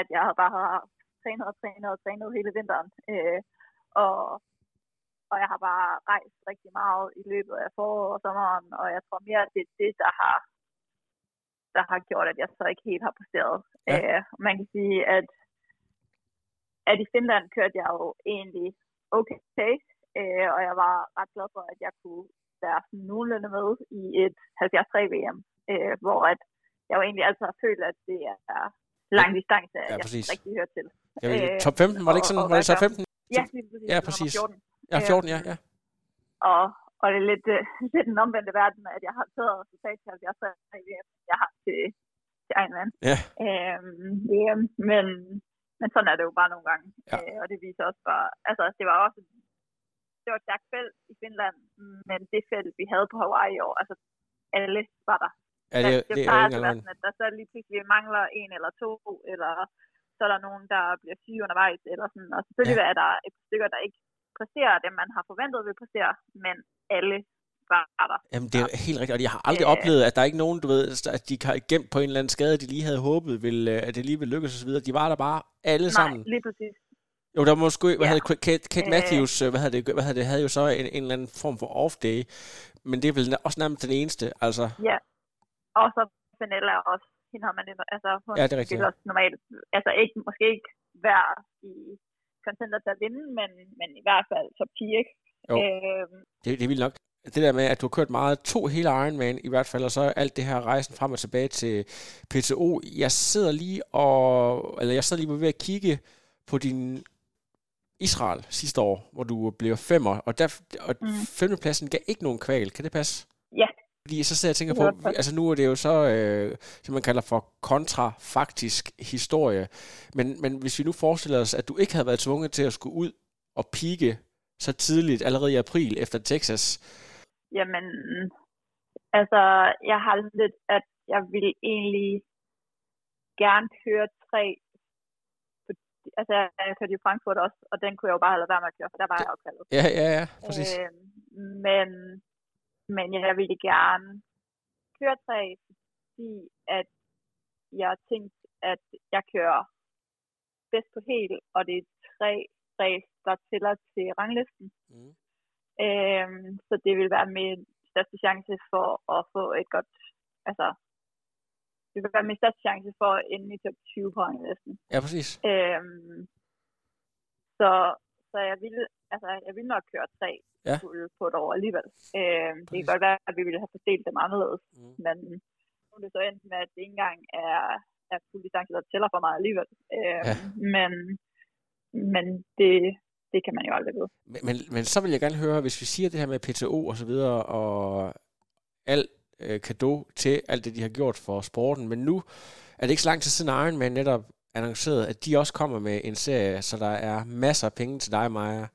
at jeg havde bare havde trænet og trænet og trænet hele vinteren. Øh, og, og jeg har bare rejst rigtig meget i løbet af foråret og sommeren, og jeg tror mere, at det er det, der har, der har gjort, at jeg så ikke helt har præsteret. Ja. Øh, man kan sige, at, at i Finland kørte jeg jo egentlig okay, øh, og jeg var ret glad for, at jeg kunne være sådan nogenlunde med i et 73 VM, øh, hvor at jeg jo egentlig altid har følt, at det er lang distance, at Ja, jeg rigtig hører til. Ved, Øh, top 15, var det ikke og- sådan? og Var det så hvad 15? Ja, lige præcis. Ja, præcis. 14. Ja, 14, ja, ja. Og, og det er lidt, øh, lidt den omvendte verden, at jeg har taget resultat til 73 VM, jeg har til, til Ironman. Ja. Øhm, VM, men, men sådan er det jo bare nogle gange. Ja. Øh, og det viser også bare, altså det var også, det var et stærkt felt i Finland, men det felt, vi havde på Hawaii i år, altså alle var der. Ja, det, det, det er plejer at være sådan, at der så lige pludselig mangler en eller to, eller så er der nogen, der bliver syge undervejs, eller sådan. Og selvfølgelig ja. er der et par stykker, der ikke præsterer det, man har forventet vil præstere, men alle var der. Jamen, det er helt rigtigt, og jeg har aldrig Øh. oplevet, at der er ikke nogen, du ved, at de har gemt på en eller anden skade, de lige havde håbet, ville, øh, at det lige ville lykkes osv. De var der bare alle Nej, sammen. lige præcis. Jo, der var måske, hvad Ja. havde Kate, Kate. Matthews, øh, hvad havde det, hvad havde det, havde jo så en, en eller anden form for off-day, men det er vel også nærmest den eneste, altså. Ja. Og så Fenella også. Hende har man lidt, altså hun Ja, det er rigtigt, ja. også normalt, altså ikke, måske ikke være i contender til at vinde, men, men i hvert fald top 10, ikke? Jo. Øhm, Det, det er vildt nok. Det der med, at du har kørt meget, to hele Ironman i hvert fald, og så alt det her rejsen frem og tilbage til PTO. Jeg sidder lige og, eller jeg sidder lige ved at kigge på din Israel sidste år, hvor du blev femmer, og, der, og mm. Femtepladsen gav ikke nogen kval. Kan det passe? Ja. Fordi så sidder jeg og tænker på, altså nu er det jo så, øh, som man kalder for kontrafaktisk historie. Men, men hvis vi nu forestiller os, at du ikke havde været tvunget til at skulle ud og pike så tidligt, allerede i april efter Texas, Jamen, altså, jeg har lidt, at jeg vil egentlig gerne køre tre. Altså, jeg kørte i Frankfurt også, og den kunne jeg jo bare have ladet være med at køre, for der var jeg opkaldet. Ja, ja, ja, præcis. Øh, men, men jeg ville gerne køre tre, fordi at jeg har tænkt, at jeg kører bedst på hel, og det er tre race, der tæller til ranglisten. Mm. Øhm, så det vil være min største chance for at få et godt, altså, det vil være min største chance for at ende i top 20 på ranglisten. Ja, præcis. Øhm, så, så jeg ville, altså, jeg ville nok køre tre Ja. på et år alligevel. Øhm, det kan godt være, at vi ville have fordelt dem anderledes, Mm. men, er det så endt med, at det ikke engang er, er fuld distance, der tæller for mig alligevel. Øh, ja. Men, men det, det kan man jo aldrig vide. Men, men, men så vil jeg gerne høre, hvis vi siger det her med PTO og så videre, og alt øh, kado til alt det, de har gjort for sporten, men nu er det ikke så lang tid siden Ironman netop annonceret, at de også kommer med en serie, så der er masser af penge til dig, Maja,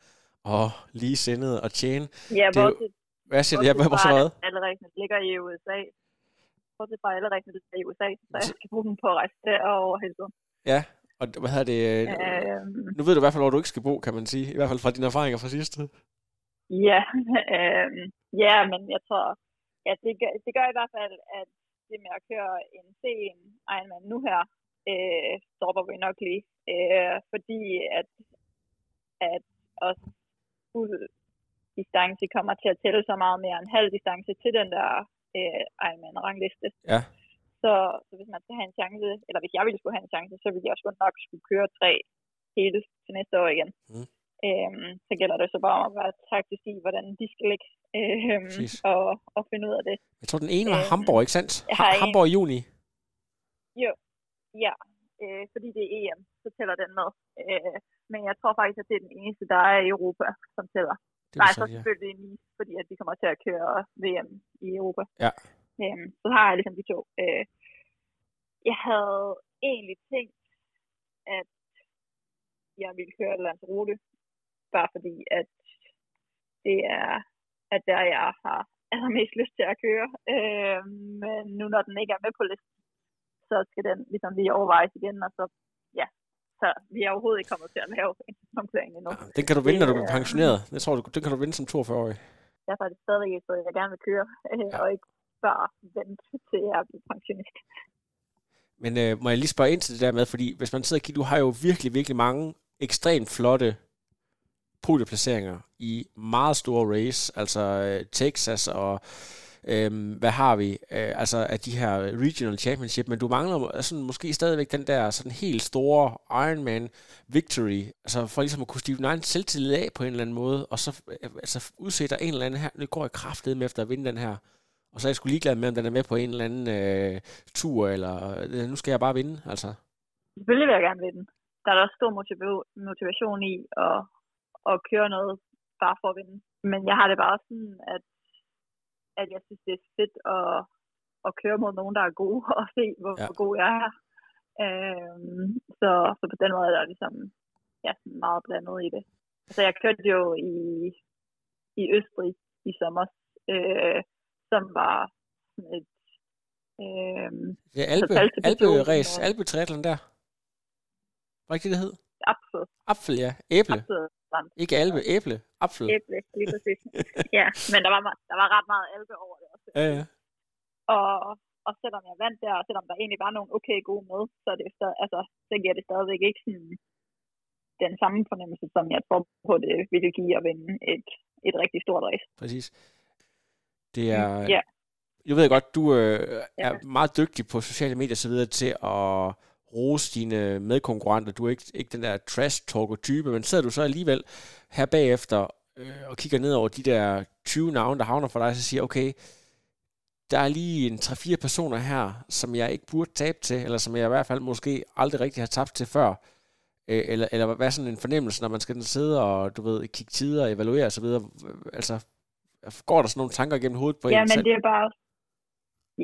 og lige sindet og tjene. Ja, det er jo, hvad siger du? Ja? Alle regne ligger i USA. Bortset fra alle regne ligger i USA, så jeg skal bruge dem på at rejse derover hele tiden. Ja, og hvad hedder det? Øhm, nu ved du i hvert fald, hvor du ikke skal bo, kan man sige. I hvert fald fra dine erfaringer fra sidste. Ja, øh, ja men jeg tror, ja, det, gør, det gør i hvert fald, at det med at køre en C1 Ironman nu her, øh, stopper vi nok lige. Øh, fordi at, at også fuld distance kommer til at tælle så meget mere end halv distance til den der øh, Ironman-rangliste. Ja. Så, så hvis man skal have en chance, eller hvis jeg ville skulle have en chance, så ville jeg også nok skulle køre tre hele til næste år igen. Mm. Øhm, så gælder det så bare om at være taktisk i, hvordan de skal ligge øhm, og, og finde ud af det. Jeg tror, den ene var øhm, Hamburg, ikke sandt? Ha- Hamburg i juni. Jo, ja. Øh, fordi det er EM, så tæller den med. Øh, men jeg tror faktisk, at det er den eneste, der er i Europa, som tæller. Det Nej, så, så selvfølgelig ja. Nice, fordi at vi kommer til at køre VM i Europa. Ja. Øhm, så har jeg ligesom de to. Øh, jeg havde egentlig tænkt, at jeg ville køre Lanzarote, bare fordi at det er, at der jeg har allermest lyst til at køre. Øh, men nu når den ikke er med på listen, så skal den ligesom lige overvejes igen, og så, ja, så vi er overhovedet ikke kommet til at lave en sæsonplan endnu. Ja, den kan du vinde, når du bliver pensioneret. Jeg tror, du, den kan du vinde som 42-årig. Derfor er det stadig et jeg gerne vil køre, øh, ja. og ikke bare vente til jeg bliver pensionist. Men øh, må jeg lige spørge ind til det der med, fordi hvis man sidder og kigger, du har jo virkelig, virkelig mange ekstremt flotte podieplaceringer i meget store race, altså øh, Texas og Øhm, hvad har vi? Øh, altså af de her regional championship, men du mangler altså, måske stadigvæk den der sådan helt store Ironman victory, altså for ligesom at kunne stive din egen selvtillid af på en eller anden måde, og så øh, altså, udsætter en eller anden her, nu går jeg kraftet med efter at vinde den her, og så er jeg sgu ligeglad med, om den er med på en eller anden øh, tur, eller øh, nu skal jeg bare vinde, altså. Selvfølgelig vil jeg gerne vinde. Der er også stor motivation i at, at køre noget bare for at vinde. Men jeg har det bare sådan, at at jeg synes, det er fedt at, at køre mod nogen, der er gode, og se, hvor, ja. hvor god jeg er. Øhm, så, så på den måde er der ligesom ja, meget blandet i det. Altså jeg kørte jo i, i Østrig i sommer, øh, som var sådan et øh, Ja, Alpe, Alpe race, Alpe der. Var ikke det, det hed? Apfel. Apfel, ja. Æble. Apfel. Ikke alpe, æble. Apfel. Æble, lige præcis. ja, men der var, der var ret meget alpe over det også. Ja, ja. Og, og selvom jeg vandt der, og selvom der egentlig var nogle okay gode med, så, det stadig, altså, så giver det stadigvæk ikke sådan den samme fornemmelse, som jeg tror på, det ville give at vinde et, et rigtig stort race. Præcis. Det er... Ja. Jeg ved godt, du øh, er ja. meget dygtig på sociale medier og så videre til at rose dine medkonkurrenter. Du er ikke, ikke den der trash-talker-type, men sidder du så alligevel her bagefter øh, og kigger ned over de der 20 navne, der havner for dig, så siger okay, der er lige en 3-4 personer her, som jeg ikke burde tabe til, eller som jeg i hvert fald måske aldrig rigtig har tabt til før. Øh, eller, eller hvad er sådan en fornemmelse, når man skal sidde og, du ved, kigge tider og evaluere osv.? Altså, går der sådan nogle tanker gennem hovedet på ja, en men selv? det er bare...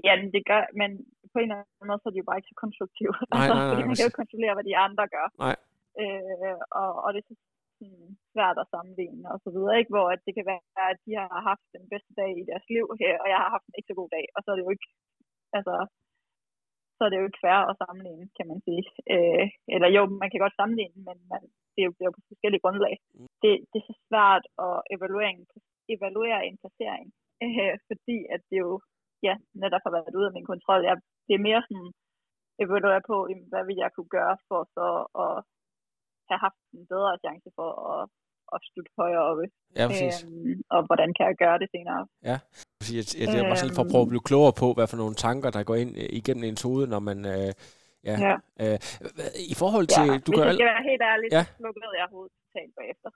Ja, det gør, men på en eller anden måde, så er de jo bare ikke så konstruktive. Nej, nej, nej, Fordi man kan jo kontrollere, hvad de andre gør. Nej. Øh, og, og det er så sådan, svært at sammenligne og så videre, ikke? hvor at det kan være, at de har haft den bedste dag i deres liv her, og jeg har haft en ikke så god dag, og så er det jo ikke, altså, så er det jo ikke fair at sammenligne, kan man sige. Øh, eller jo, man kan godt sammenligne, men man, det, er jo, det er jo på forskellige grundlag. Det, det er så svært at evaluere en, evaluere en placering, øh, fordi at det jo ja, netop har været ude af min kontrol. Jeg, det er mere sådan, evaluere på, hvad vil jeg kunne gøre for så at have haft en bedre chance for at, at slutte højere oppe. Ja, præcis. Øhm, og hvordan kan jeg gøre det senere? Ja, jeg, jeg, jeg var selv for at prøve at blive klogere på, hvad for nogle tanker, der går ind øh, igennem ens hoved, når man... Øh, ja. ja. Øh, I forhold til... Ja, du hvis gør jeg skal være helt ærlig, ja. så lukkede jeg hovedet totalt bagefter.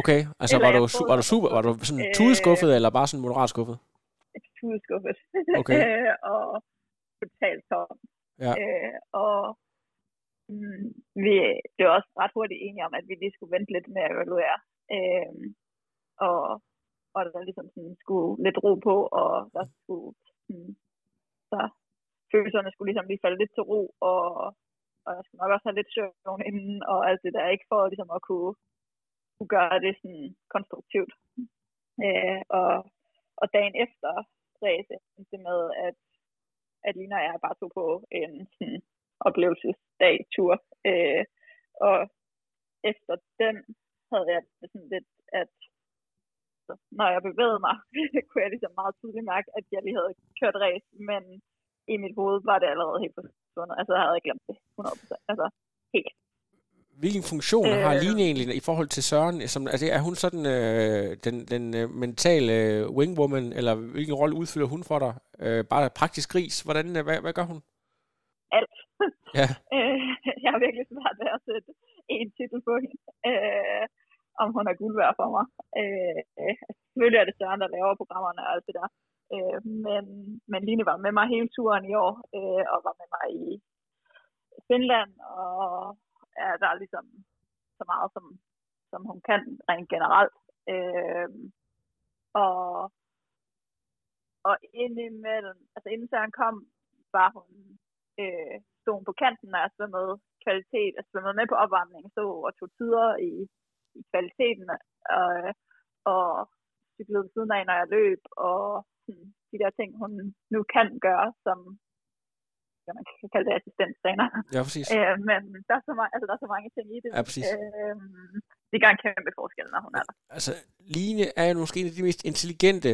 okay, altså var du, var du super, var du sådan øh, tudeskuffet, eller bare sådan moderat skuffet? Tudeskuffet. Okay. og, totalt tom. Ja. Øh, og mm, vi blev også ret hurtigt enige om, at vi lige skulle vente lidt med at evaluere. Øh, og, og der ligesom sådan skulle lidt ro på, og der skulle sådan, så følelserne skulle ligesom lige falde lidt til ro, og, og jeg skulle nok også have lidt søvn inden, og alt det der, ikke for ligesom at kunne, kunne gøre det sådan konstruktivt. Øh, og, og dagen efter race altså det med, at, at Lina og jeg bare tog på en sådan, oplevelsesdag tur. Øh, og efter den havde jeg sådan lidt, at når jeg bevægede mig, kunne jeg ligesom meget tydeligt mærke, at jeg lige havde kørt race, men i mit hoved var det allerede helt forsvundet. Altså, jeg havde ikke glemt det 100%. Altså, helt. Hvilken funktion øh, har Line egentlig i forhold til Søren? Som, altså, er hun sådan øh, den, den øh, mentale øh, wingwoman, eller hvilken rolle udfylder hun for dig? Øh, bare praktisk gris? Hvordan, øh, hvad, hvad gør hun? Alt. Ja. øh, jeg har virkelig svært ved at sætte en titel på hende. Øh, om hun er guld værd for mig. Øh, øh, selvfølgelig er det Søren, der laver programmerne og alt det der. Øh, men, men Line var med mig hele turen i år, øh, og var med mig i Finland, og er der ligesom så meget, som, som hun kan rent generelt. Øh, og, og indimellem, altså inden Søren kom, var hun, øh, stod hun på kanten, når jeg svømmede kvalitet, og svømmede med på opvarmningen, så og tog tider i, i kvaliteten, og, og cyklede ved siden af, når jeg løb, og hmm, de der ting, hun nu kan gøre, som ja, man kan kalde det assistenttræner. Ja, præcis. Øh, men der er, så mange, altså, der er så mange ting i det. Ja, præcis. Øh, det gør en kæmpe forskel, når hun er der. Altså, Line er jo måske en af de mest intelligente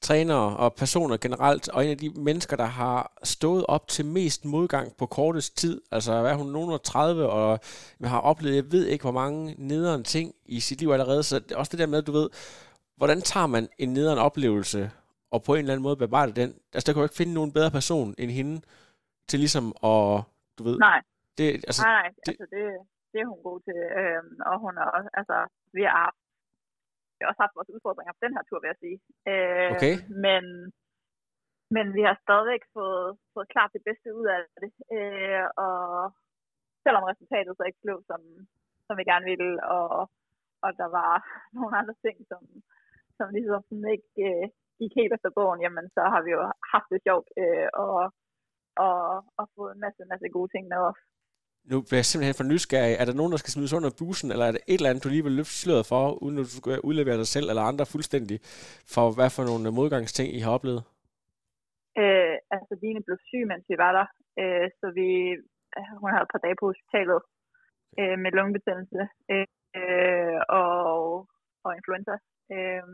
trænere og personer generelt, og en af de mennesker, der har stået op til mest modgang på kortest tid. Altså, hvad er hun, nogen 30, og har oplevet, jeg ved ikke, hvor mange nederen ting i sit liv allerede, så også det der med, du ved, hvordan tager man en nederen oplevelse, og på en eller anden måde bearbejder den? Altså, der kan jo ikke finde nogen bedre person end hende, til ligesom at, du ved... Nej, det, altså, nej, det, altså det, det er hun god til, øhm, og hun er også, altså, vi har vi har også haft vores udfordringer på den her tur, vil jeg sige. Øh, okay. Men, men vi har stadigvæk fået, fået klart det bedste ud af det. Øh, og selvom resultatet så ikke blev, som, som vi gerne ville, og, og der var nogle andre ting, som, som ligesom ikke øh, gik helt efter bogen, jamen så har vi jo haft det sjovt, øh, og, og, og fået en masse, masse gode ting med os. Nu bliver jeg simpelthen for nysgerrig. Er der nogen, der skal smides under bussen, eller er det et eller andet, du lige vil løfte sløret for, uden at du skal udlevere dig selv eller andre fuldstændig, for hvad for nogle modgangsting, I har oplevet? Øh, altså, Line blev syg, mens vi var der, øh, så vi, hun havde et par dage på hospitalet øh, med lungebetændelse øh, og, og influenza øh,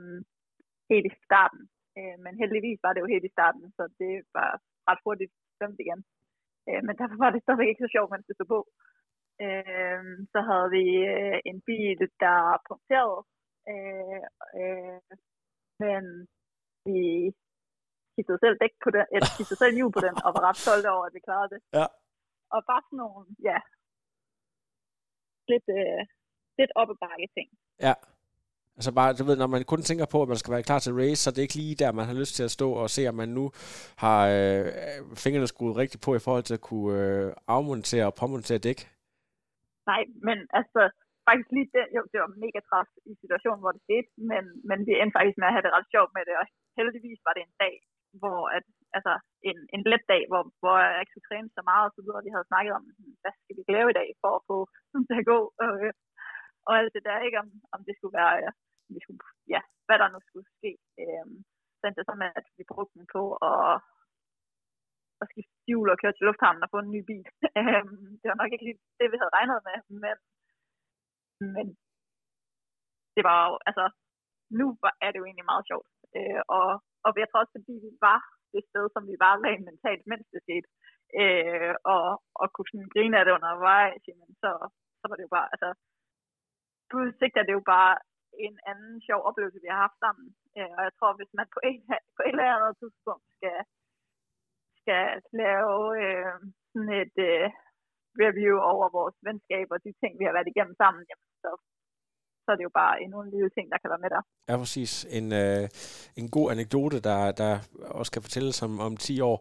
helt i starten. Øh, men heldigvis var det jo helt i starten, så det var ret hurtigt dømt igen. Øh, men derfor var det stadigvæk ikke så sjovt, mens det stod på. Øh, så havde vi øh, en bil, der punkterede, øh, øh, men vi skiftede selv dæk på den, eller skiftede selv liv på den, og var ret stolte over, at vi klarede det. Ja. Og bare sådan nogle, ja, lidt, øh, lidt op bakke ting. Ja. Altså bare, du ved, når man kun tænker på, at man skal være klar til race, så det er ikke lige der, man har lyst til at stå og se, om man nu har øh, fingrene skruet rigtigt på i forhold til at kunne øh, afmontere og påmontere dæk. Nej, men altså, faktisk lige det, jo, det var mega træt i situationen, hvor det skete, men, men vi endte faktisk med at have det ret sjovt med det, og heldigvis var det en dag, hvor at, altså en, en let dag, hvor, hvor jeg ikke skulle træne så meget og så videre. Vi havde snakket om, hvad skal vi lave i dag for at få det til at gå, øh, og alt det der, ikke om, om det skulle være øh, vi skulle, ja, hvad der nu skulle ske. Øhm, så endte det så med, at vi brugte den på at, at skifte hjul og køre til lufthavnen og få en ny bil. øhm, det var nok ikke lige det, vi havde regnet med, men, men det var jo, altså, nu var, er det jo egentlig meget sjovt. Øh, og, og jeg tror også, fordi vi var det sted, som vi var rent mentalt, mens det skete, øh, og, og kunne sådan grine af det undervejs, jamen, så, så var det jo bare, altså, på sigt er det jo bare en anden sjov oplevelse, vi har haft sammen. Øh, og jeg tror, hvis man på en, på et eller andet tidspunkt skal, skal lave øh, sådan et øh, review over vores venskab og de ting, vi har været igennem sammen, jamen, så, så er det jo bare endnu en lille ting, der kan være med der. Ja, præcis. En, øh, en god anekdote, der, der også kan fortælles om, om 10 år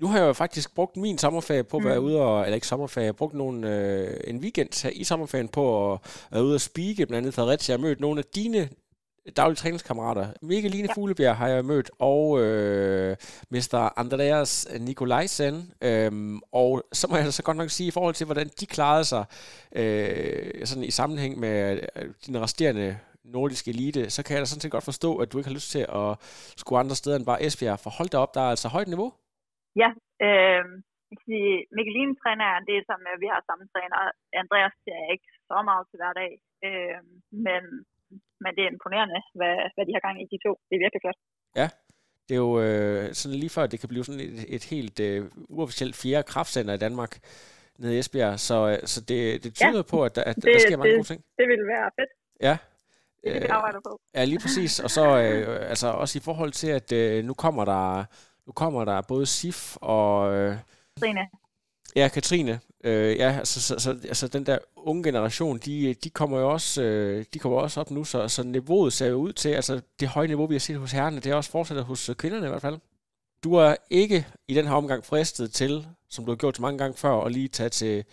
nu har jeg jo faktisk brugt min sommerferie på at være mm. ude og, eller ikke sommerferie, jeg har brugt nogle, øh, en weekend her i sommerferien på at være ude og speake, blandt andet Fredericia. Jeg har mødt nogle af dine daglige træningskammerater. Mikkel Line ja. Fuglebjerg har jeg mødt, og øh, Mr. Andreas Nikolajsen. Øhm, og så må jeg så godt nok sige, i forhold til, hvordan de klarede sig øh, sådan i sammenhæng med øh, dine resterende nordiske elite, så kan jeg da sådan set godt forstå, at du ikke har lyst til at skulle andre steder end bare Esbjerg. For hold da op, der er altså højt niveau. Ja, øh, jeg Mikkeline træner er en del, som vi har samme træner. Andreas ser ikke så meget til hver dag, øh, men, men det er imponerende, hvad, hvad de har gang i, de to. Det er virkelig flot. Ja, det er jo øh, sådan lige før, det kan blive sådan et, et helt øh, uofficielt fjerde kraftcenter i Danmark nede i Esbjerg, så, øh, så det, det tyder ja, på, at, at det, der sker mange det, gode ting. Det ville være fedt. Ja. Det er det, vi arbejder på. Ja, lige præcis. Og så øh, altså også i forhold til, at øh, nu kommer der nu kommer der både Sif og... Øh, Katrine. Ja, Katrine. Øh, ja, altså, så, så, altså den der unge generation, de, de kommer jo også, øh, de kommer også op nu, så, så niveauet ser jo ud til, altså det høje niveau, vi har set hos herrene, det er også fortsat hos kvinderne i hvert fald. Du er ikke i den her omgang fristet til, som du har gjort så mange gange før, at lige tage til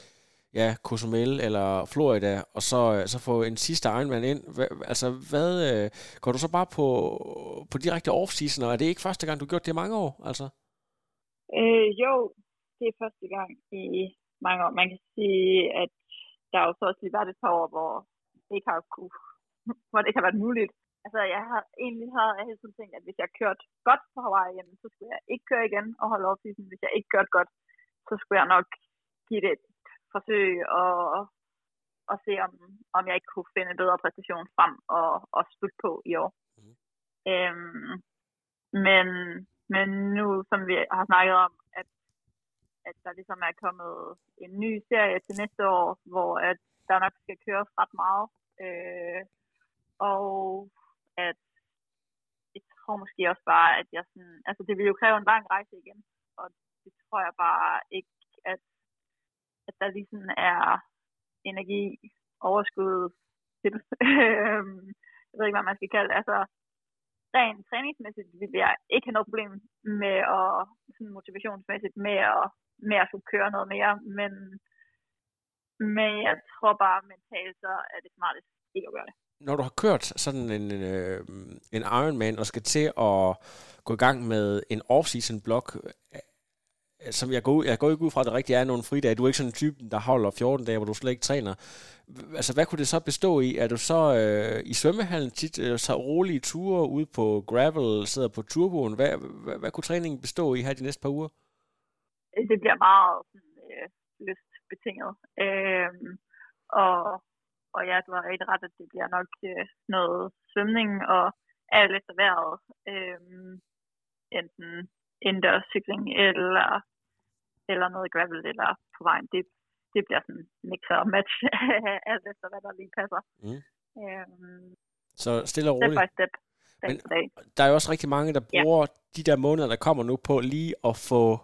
ja, Cozumel eller Florida, og så, øh, så få en sidste Ironman ind. Hva, altså, hvad, øh, går du så bare på, på direkte off-season, og er det ikke første gang, du har gjort det i mange år? Altså? Øh, jo, det er første gang i mange år. Man kan sige, at der har jo så også lige været et par år, hvor det ikke har, kunne, hvor det ikke har været muligt. Altså, jeg har egentlig har jeg hele tiden tænkt, at hvis jeg kørt godt på Hawaii, jamen, så skulle jeg ikke køre igen og holde off-season. Hvis jeg ikke kørte godt, så skulle jeg nok give det et forsøge at, at se, om, om jeg ikke kunne finde en bedre præstation frem og, og slutte på i år. Mm. Øhm, men, men nu, som vi har snakket om, at, at der ligesom er kommet en ny serie til næste år, hvor at der nok skal køres ret meget. Øh, og at jeg tror måske også bare, at jeg sådan, altså det vil jo kræve en lang rejse igen, og det tror jeg bare ikke, at at der ligesom er energi, overskud til, øhm, jeg ved ikke, hvad man skal kalde det, altså rent træningsmæssigt vil jeg ikke have noget problem med at, sådan motivationsmæssigt med at, med at skulle køre noget mere, men, men jeg tror bare mentalt, så er det smartest ikke at gøre det. Når du har kørt sådan en, øh, en Ironman og skal til at gå i gang med en off-season blok, som jeg går, jeg går ikke ud fra, at det rigtigt er nogle fridage. Du er ikke sådan en type, der holder 14 dage, hvor du slet ikke træner. Altså, hvad kunne det så bestå i? Er du så øh, i svømmehallen tit øh, så rolige ture ude på gravel, sidder på turboen? Hvad, hvad, hvad kunne træningen bestå i her de næste par uger? Det bliver meget øh, lystbetinget. Øh, og, og ja, du har rigtig ret, at det bliver nok øh, noget svømning og alt efter vejret. Øh, enten indendørs cykling eller, eller noget gravel eller på vejen. Det, det bliver sådan mix og match alt efter, hvad der lige passer. Mm. Øhm, så stille og roligt. Step by step. Men der er jo også rigtig mange, der bruger ja. de der måneder, der kommer nu på lige at få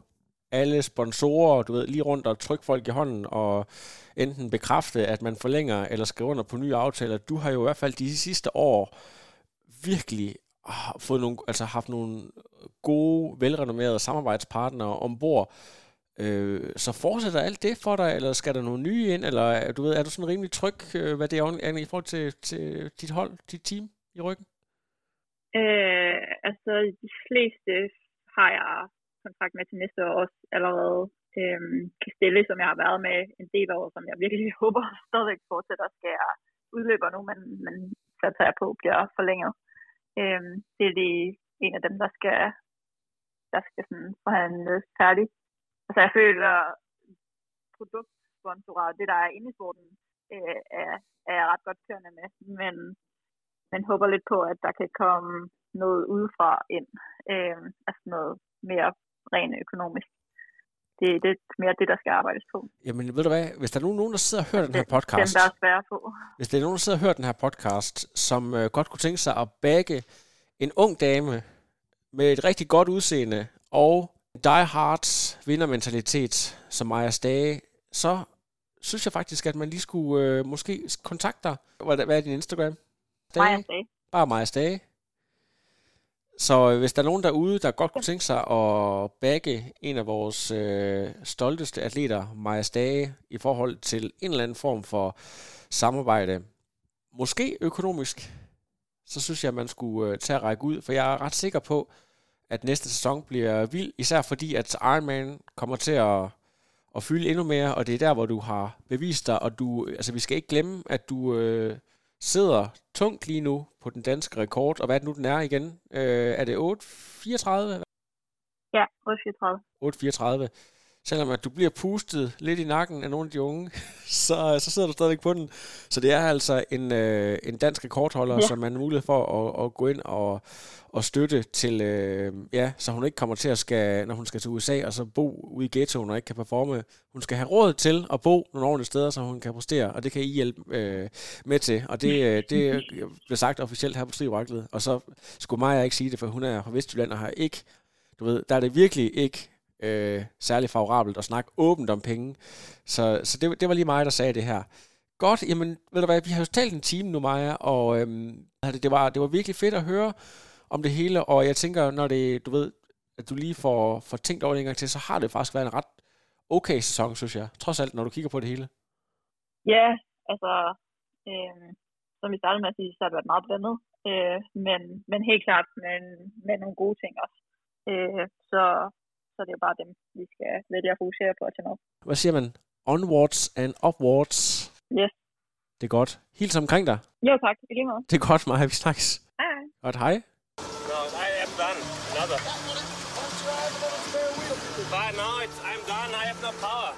alle sponsorer, du ved, lige rundt og trykke folk i hånden og enten bekræfte, at man forlænger eller skriver under på nye aftaler. Du har jo i hvert fald de sidste år virkelig fået nogle, altså haft nogle gode, velrenommerede samarbejdspartnere ombord. Øh, så fortsætter alt det for dig, eller skal der nogle nye ind, eller du ved, er du sådan rimelig tryg, øh, hvad det er i forhold til, til dit hold, dit team i ryggen? Øh, altså, de fleste har jeg kontrakt med til næste år også allerede. Øh, Castelli, som jeg har været med en del år, som jeg virkelig håber stadigvæk fortsætter, skal jeg udløber nu, men, men satser jeg på bliver forlænget. Øh, det er lige en af dem, der skal, der skal sådan forhandles færdig. Altså jeg føler, produktsponsorer, det der er inde i sporten, øh, er, er jeg ret godt kørende med, men, men håber lidt på, at der kan komme noget udefra ind, øh, altså noget mere rent økonomisk. Det, det er mere det, der skal arbejdes på. Jamen, ved du hvad? Hvis der er nogen, der sidder og hører den her podcast... Den, der er svære på. Hvis der er nogen, der sidder og hører den her podcast, som øh, godt kunne tænke sig at bagge en ung dame med et rigtig godt udseende og die hard vindermentalitet som Maja Stage, så synes jeg faktisk, at man lige skulle øh, måske kontakte dig. Hvad, hvad er din Instagram? Maja Stage. Bare Maja Stage. Så øh, hvis der er nogen derude, der godt kunne tænke sig at bagge en af vores øh, stolteste atleter, Maja Stage, i forhold til en eller anden form for samarbejde, måske økonomisk, så synes jeg, at man skulle øh, tage at række ud, for jeg er ret sikker på, at næste sæson bliver vild, især fordi, at Ironman kommer til at, at fylde endnu mere, og det er der, hvor du har bevist dig, og du, altså vi skal ikke glemme, at du øh, sidder tungt lige nu på den danske rekord, og hvad er det nu, den er igen? Øh, er det 8.34? Ja, 8.34. 8.34 selvom at du bliver pustet lidt i nakken af nogle af de unge, så, så sidder du stadigvæk på den. Så det er altså en, øh, en dansk rekordholder, ja. som man har mulighed for at, at gå ind og, og støtte til, øh, ja, så hun ikke kommer til at skal, når hun skal til USA og så bo ude i ghettoen og ikke kan performe. Hun skal have råd til at bo nogle ordentlige steder, så hun kan præstere, og det kan I hjælpe øh, med til. Og det, øh, det bliver sagt officielt her på Strivraklet. Og så skulle Maja ikke sige det, for hun er fra Vestjylland og har ikke, du ved, der er det virkelig ikke øh, særlig favorabelt at snakke åbent om penge. Så, så det, det var lige mig, der sagde det her. Godt, jamen ved du hvad, vi har jo talt en time nu, Maja, og øhm, det, var, det var virkelig fedt at høre om det hele, og jeg tænker, når det, du ved, at du lige får, får tænkt over det en gang til, så har det faktisk været en ret okay sæson, synes jeg. Trods alt, når du kigger på det hele. Ja, altså, øh, som vi startede med at sige, så har det været meget blandet. Øh, men, men helt klart med, med nogle gode ting også. Øh, så, så det er bare dem, vi skal vælge at fokusere på at tage med. Hvad siger man? Onwards and upwards. Yes. Det er godt. Hils omkring dig. Jo tak, i lige måde. Det er godt, Maja. Vi snakkes. Hej. Godt, hej. No, I am done. Another. But no, it's, I'm done. I have no power.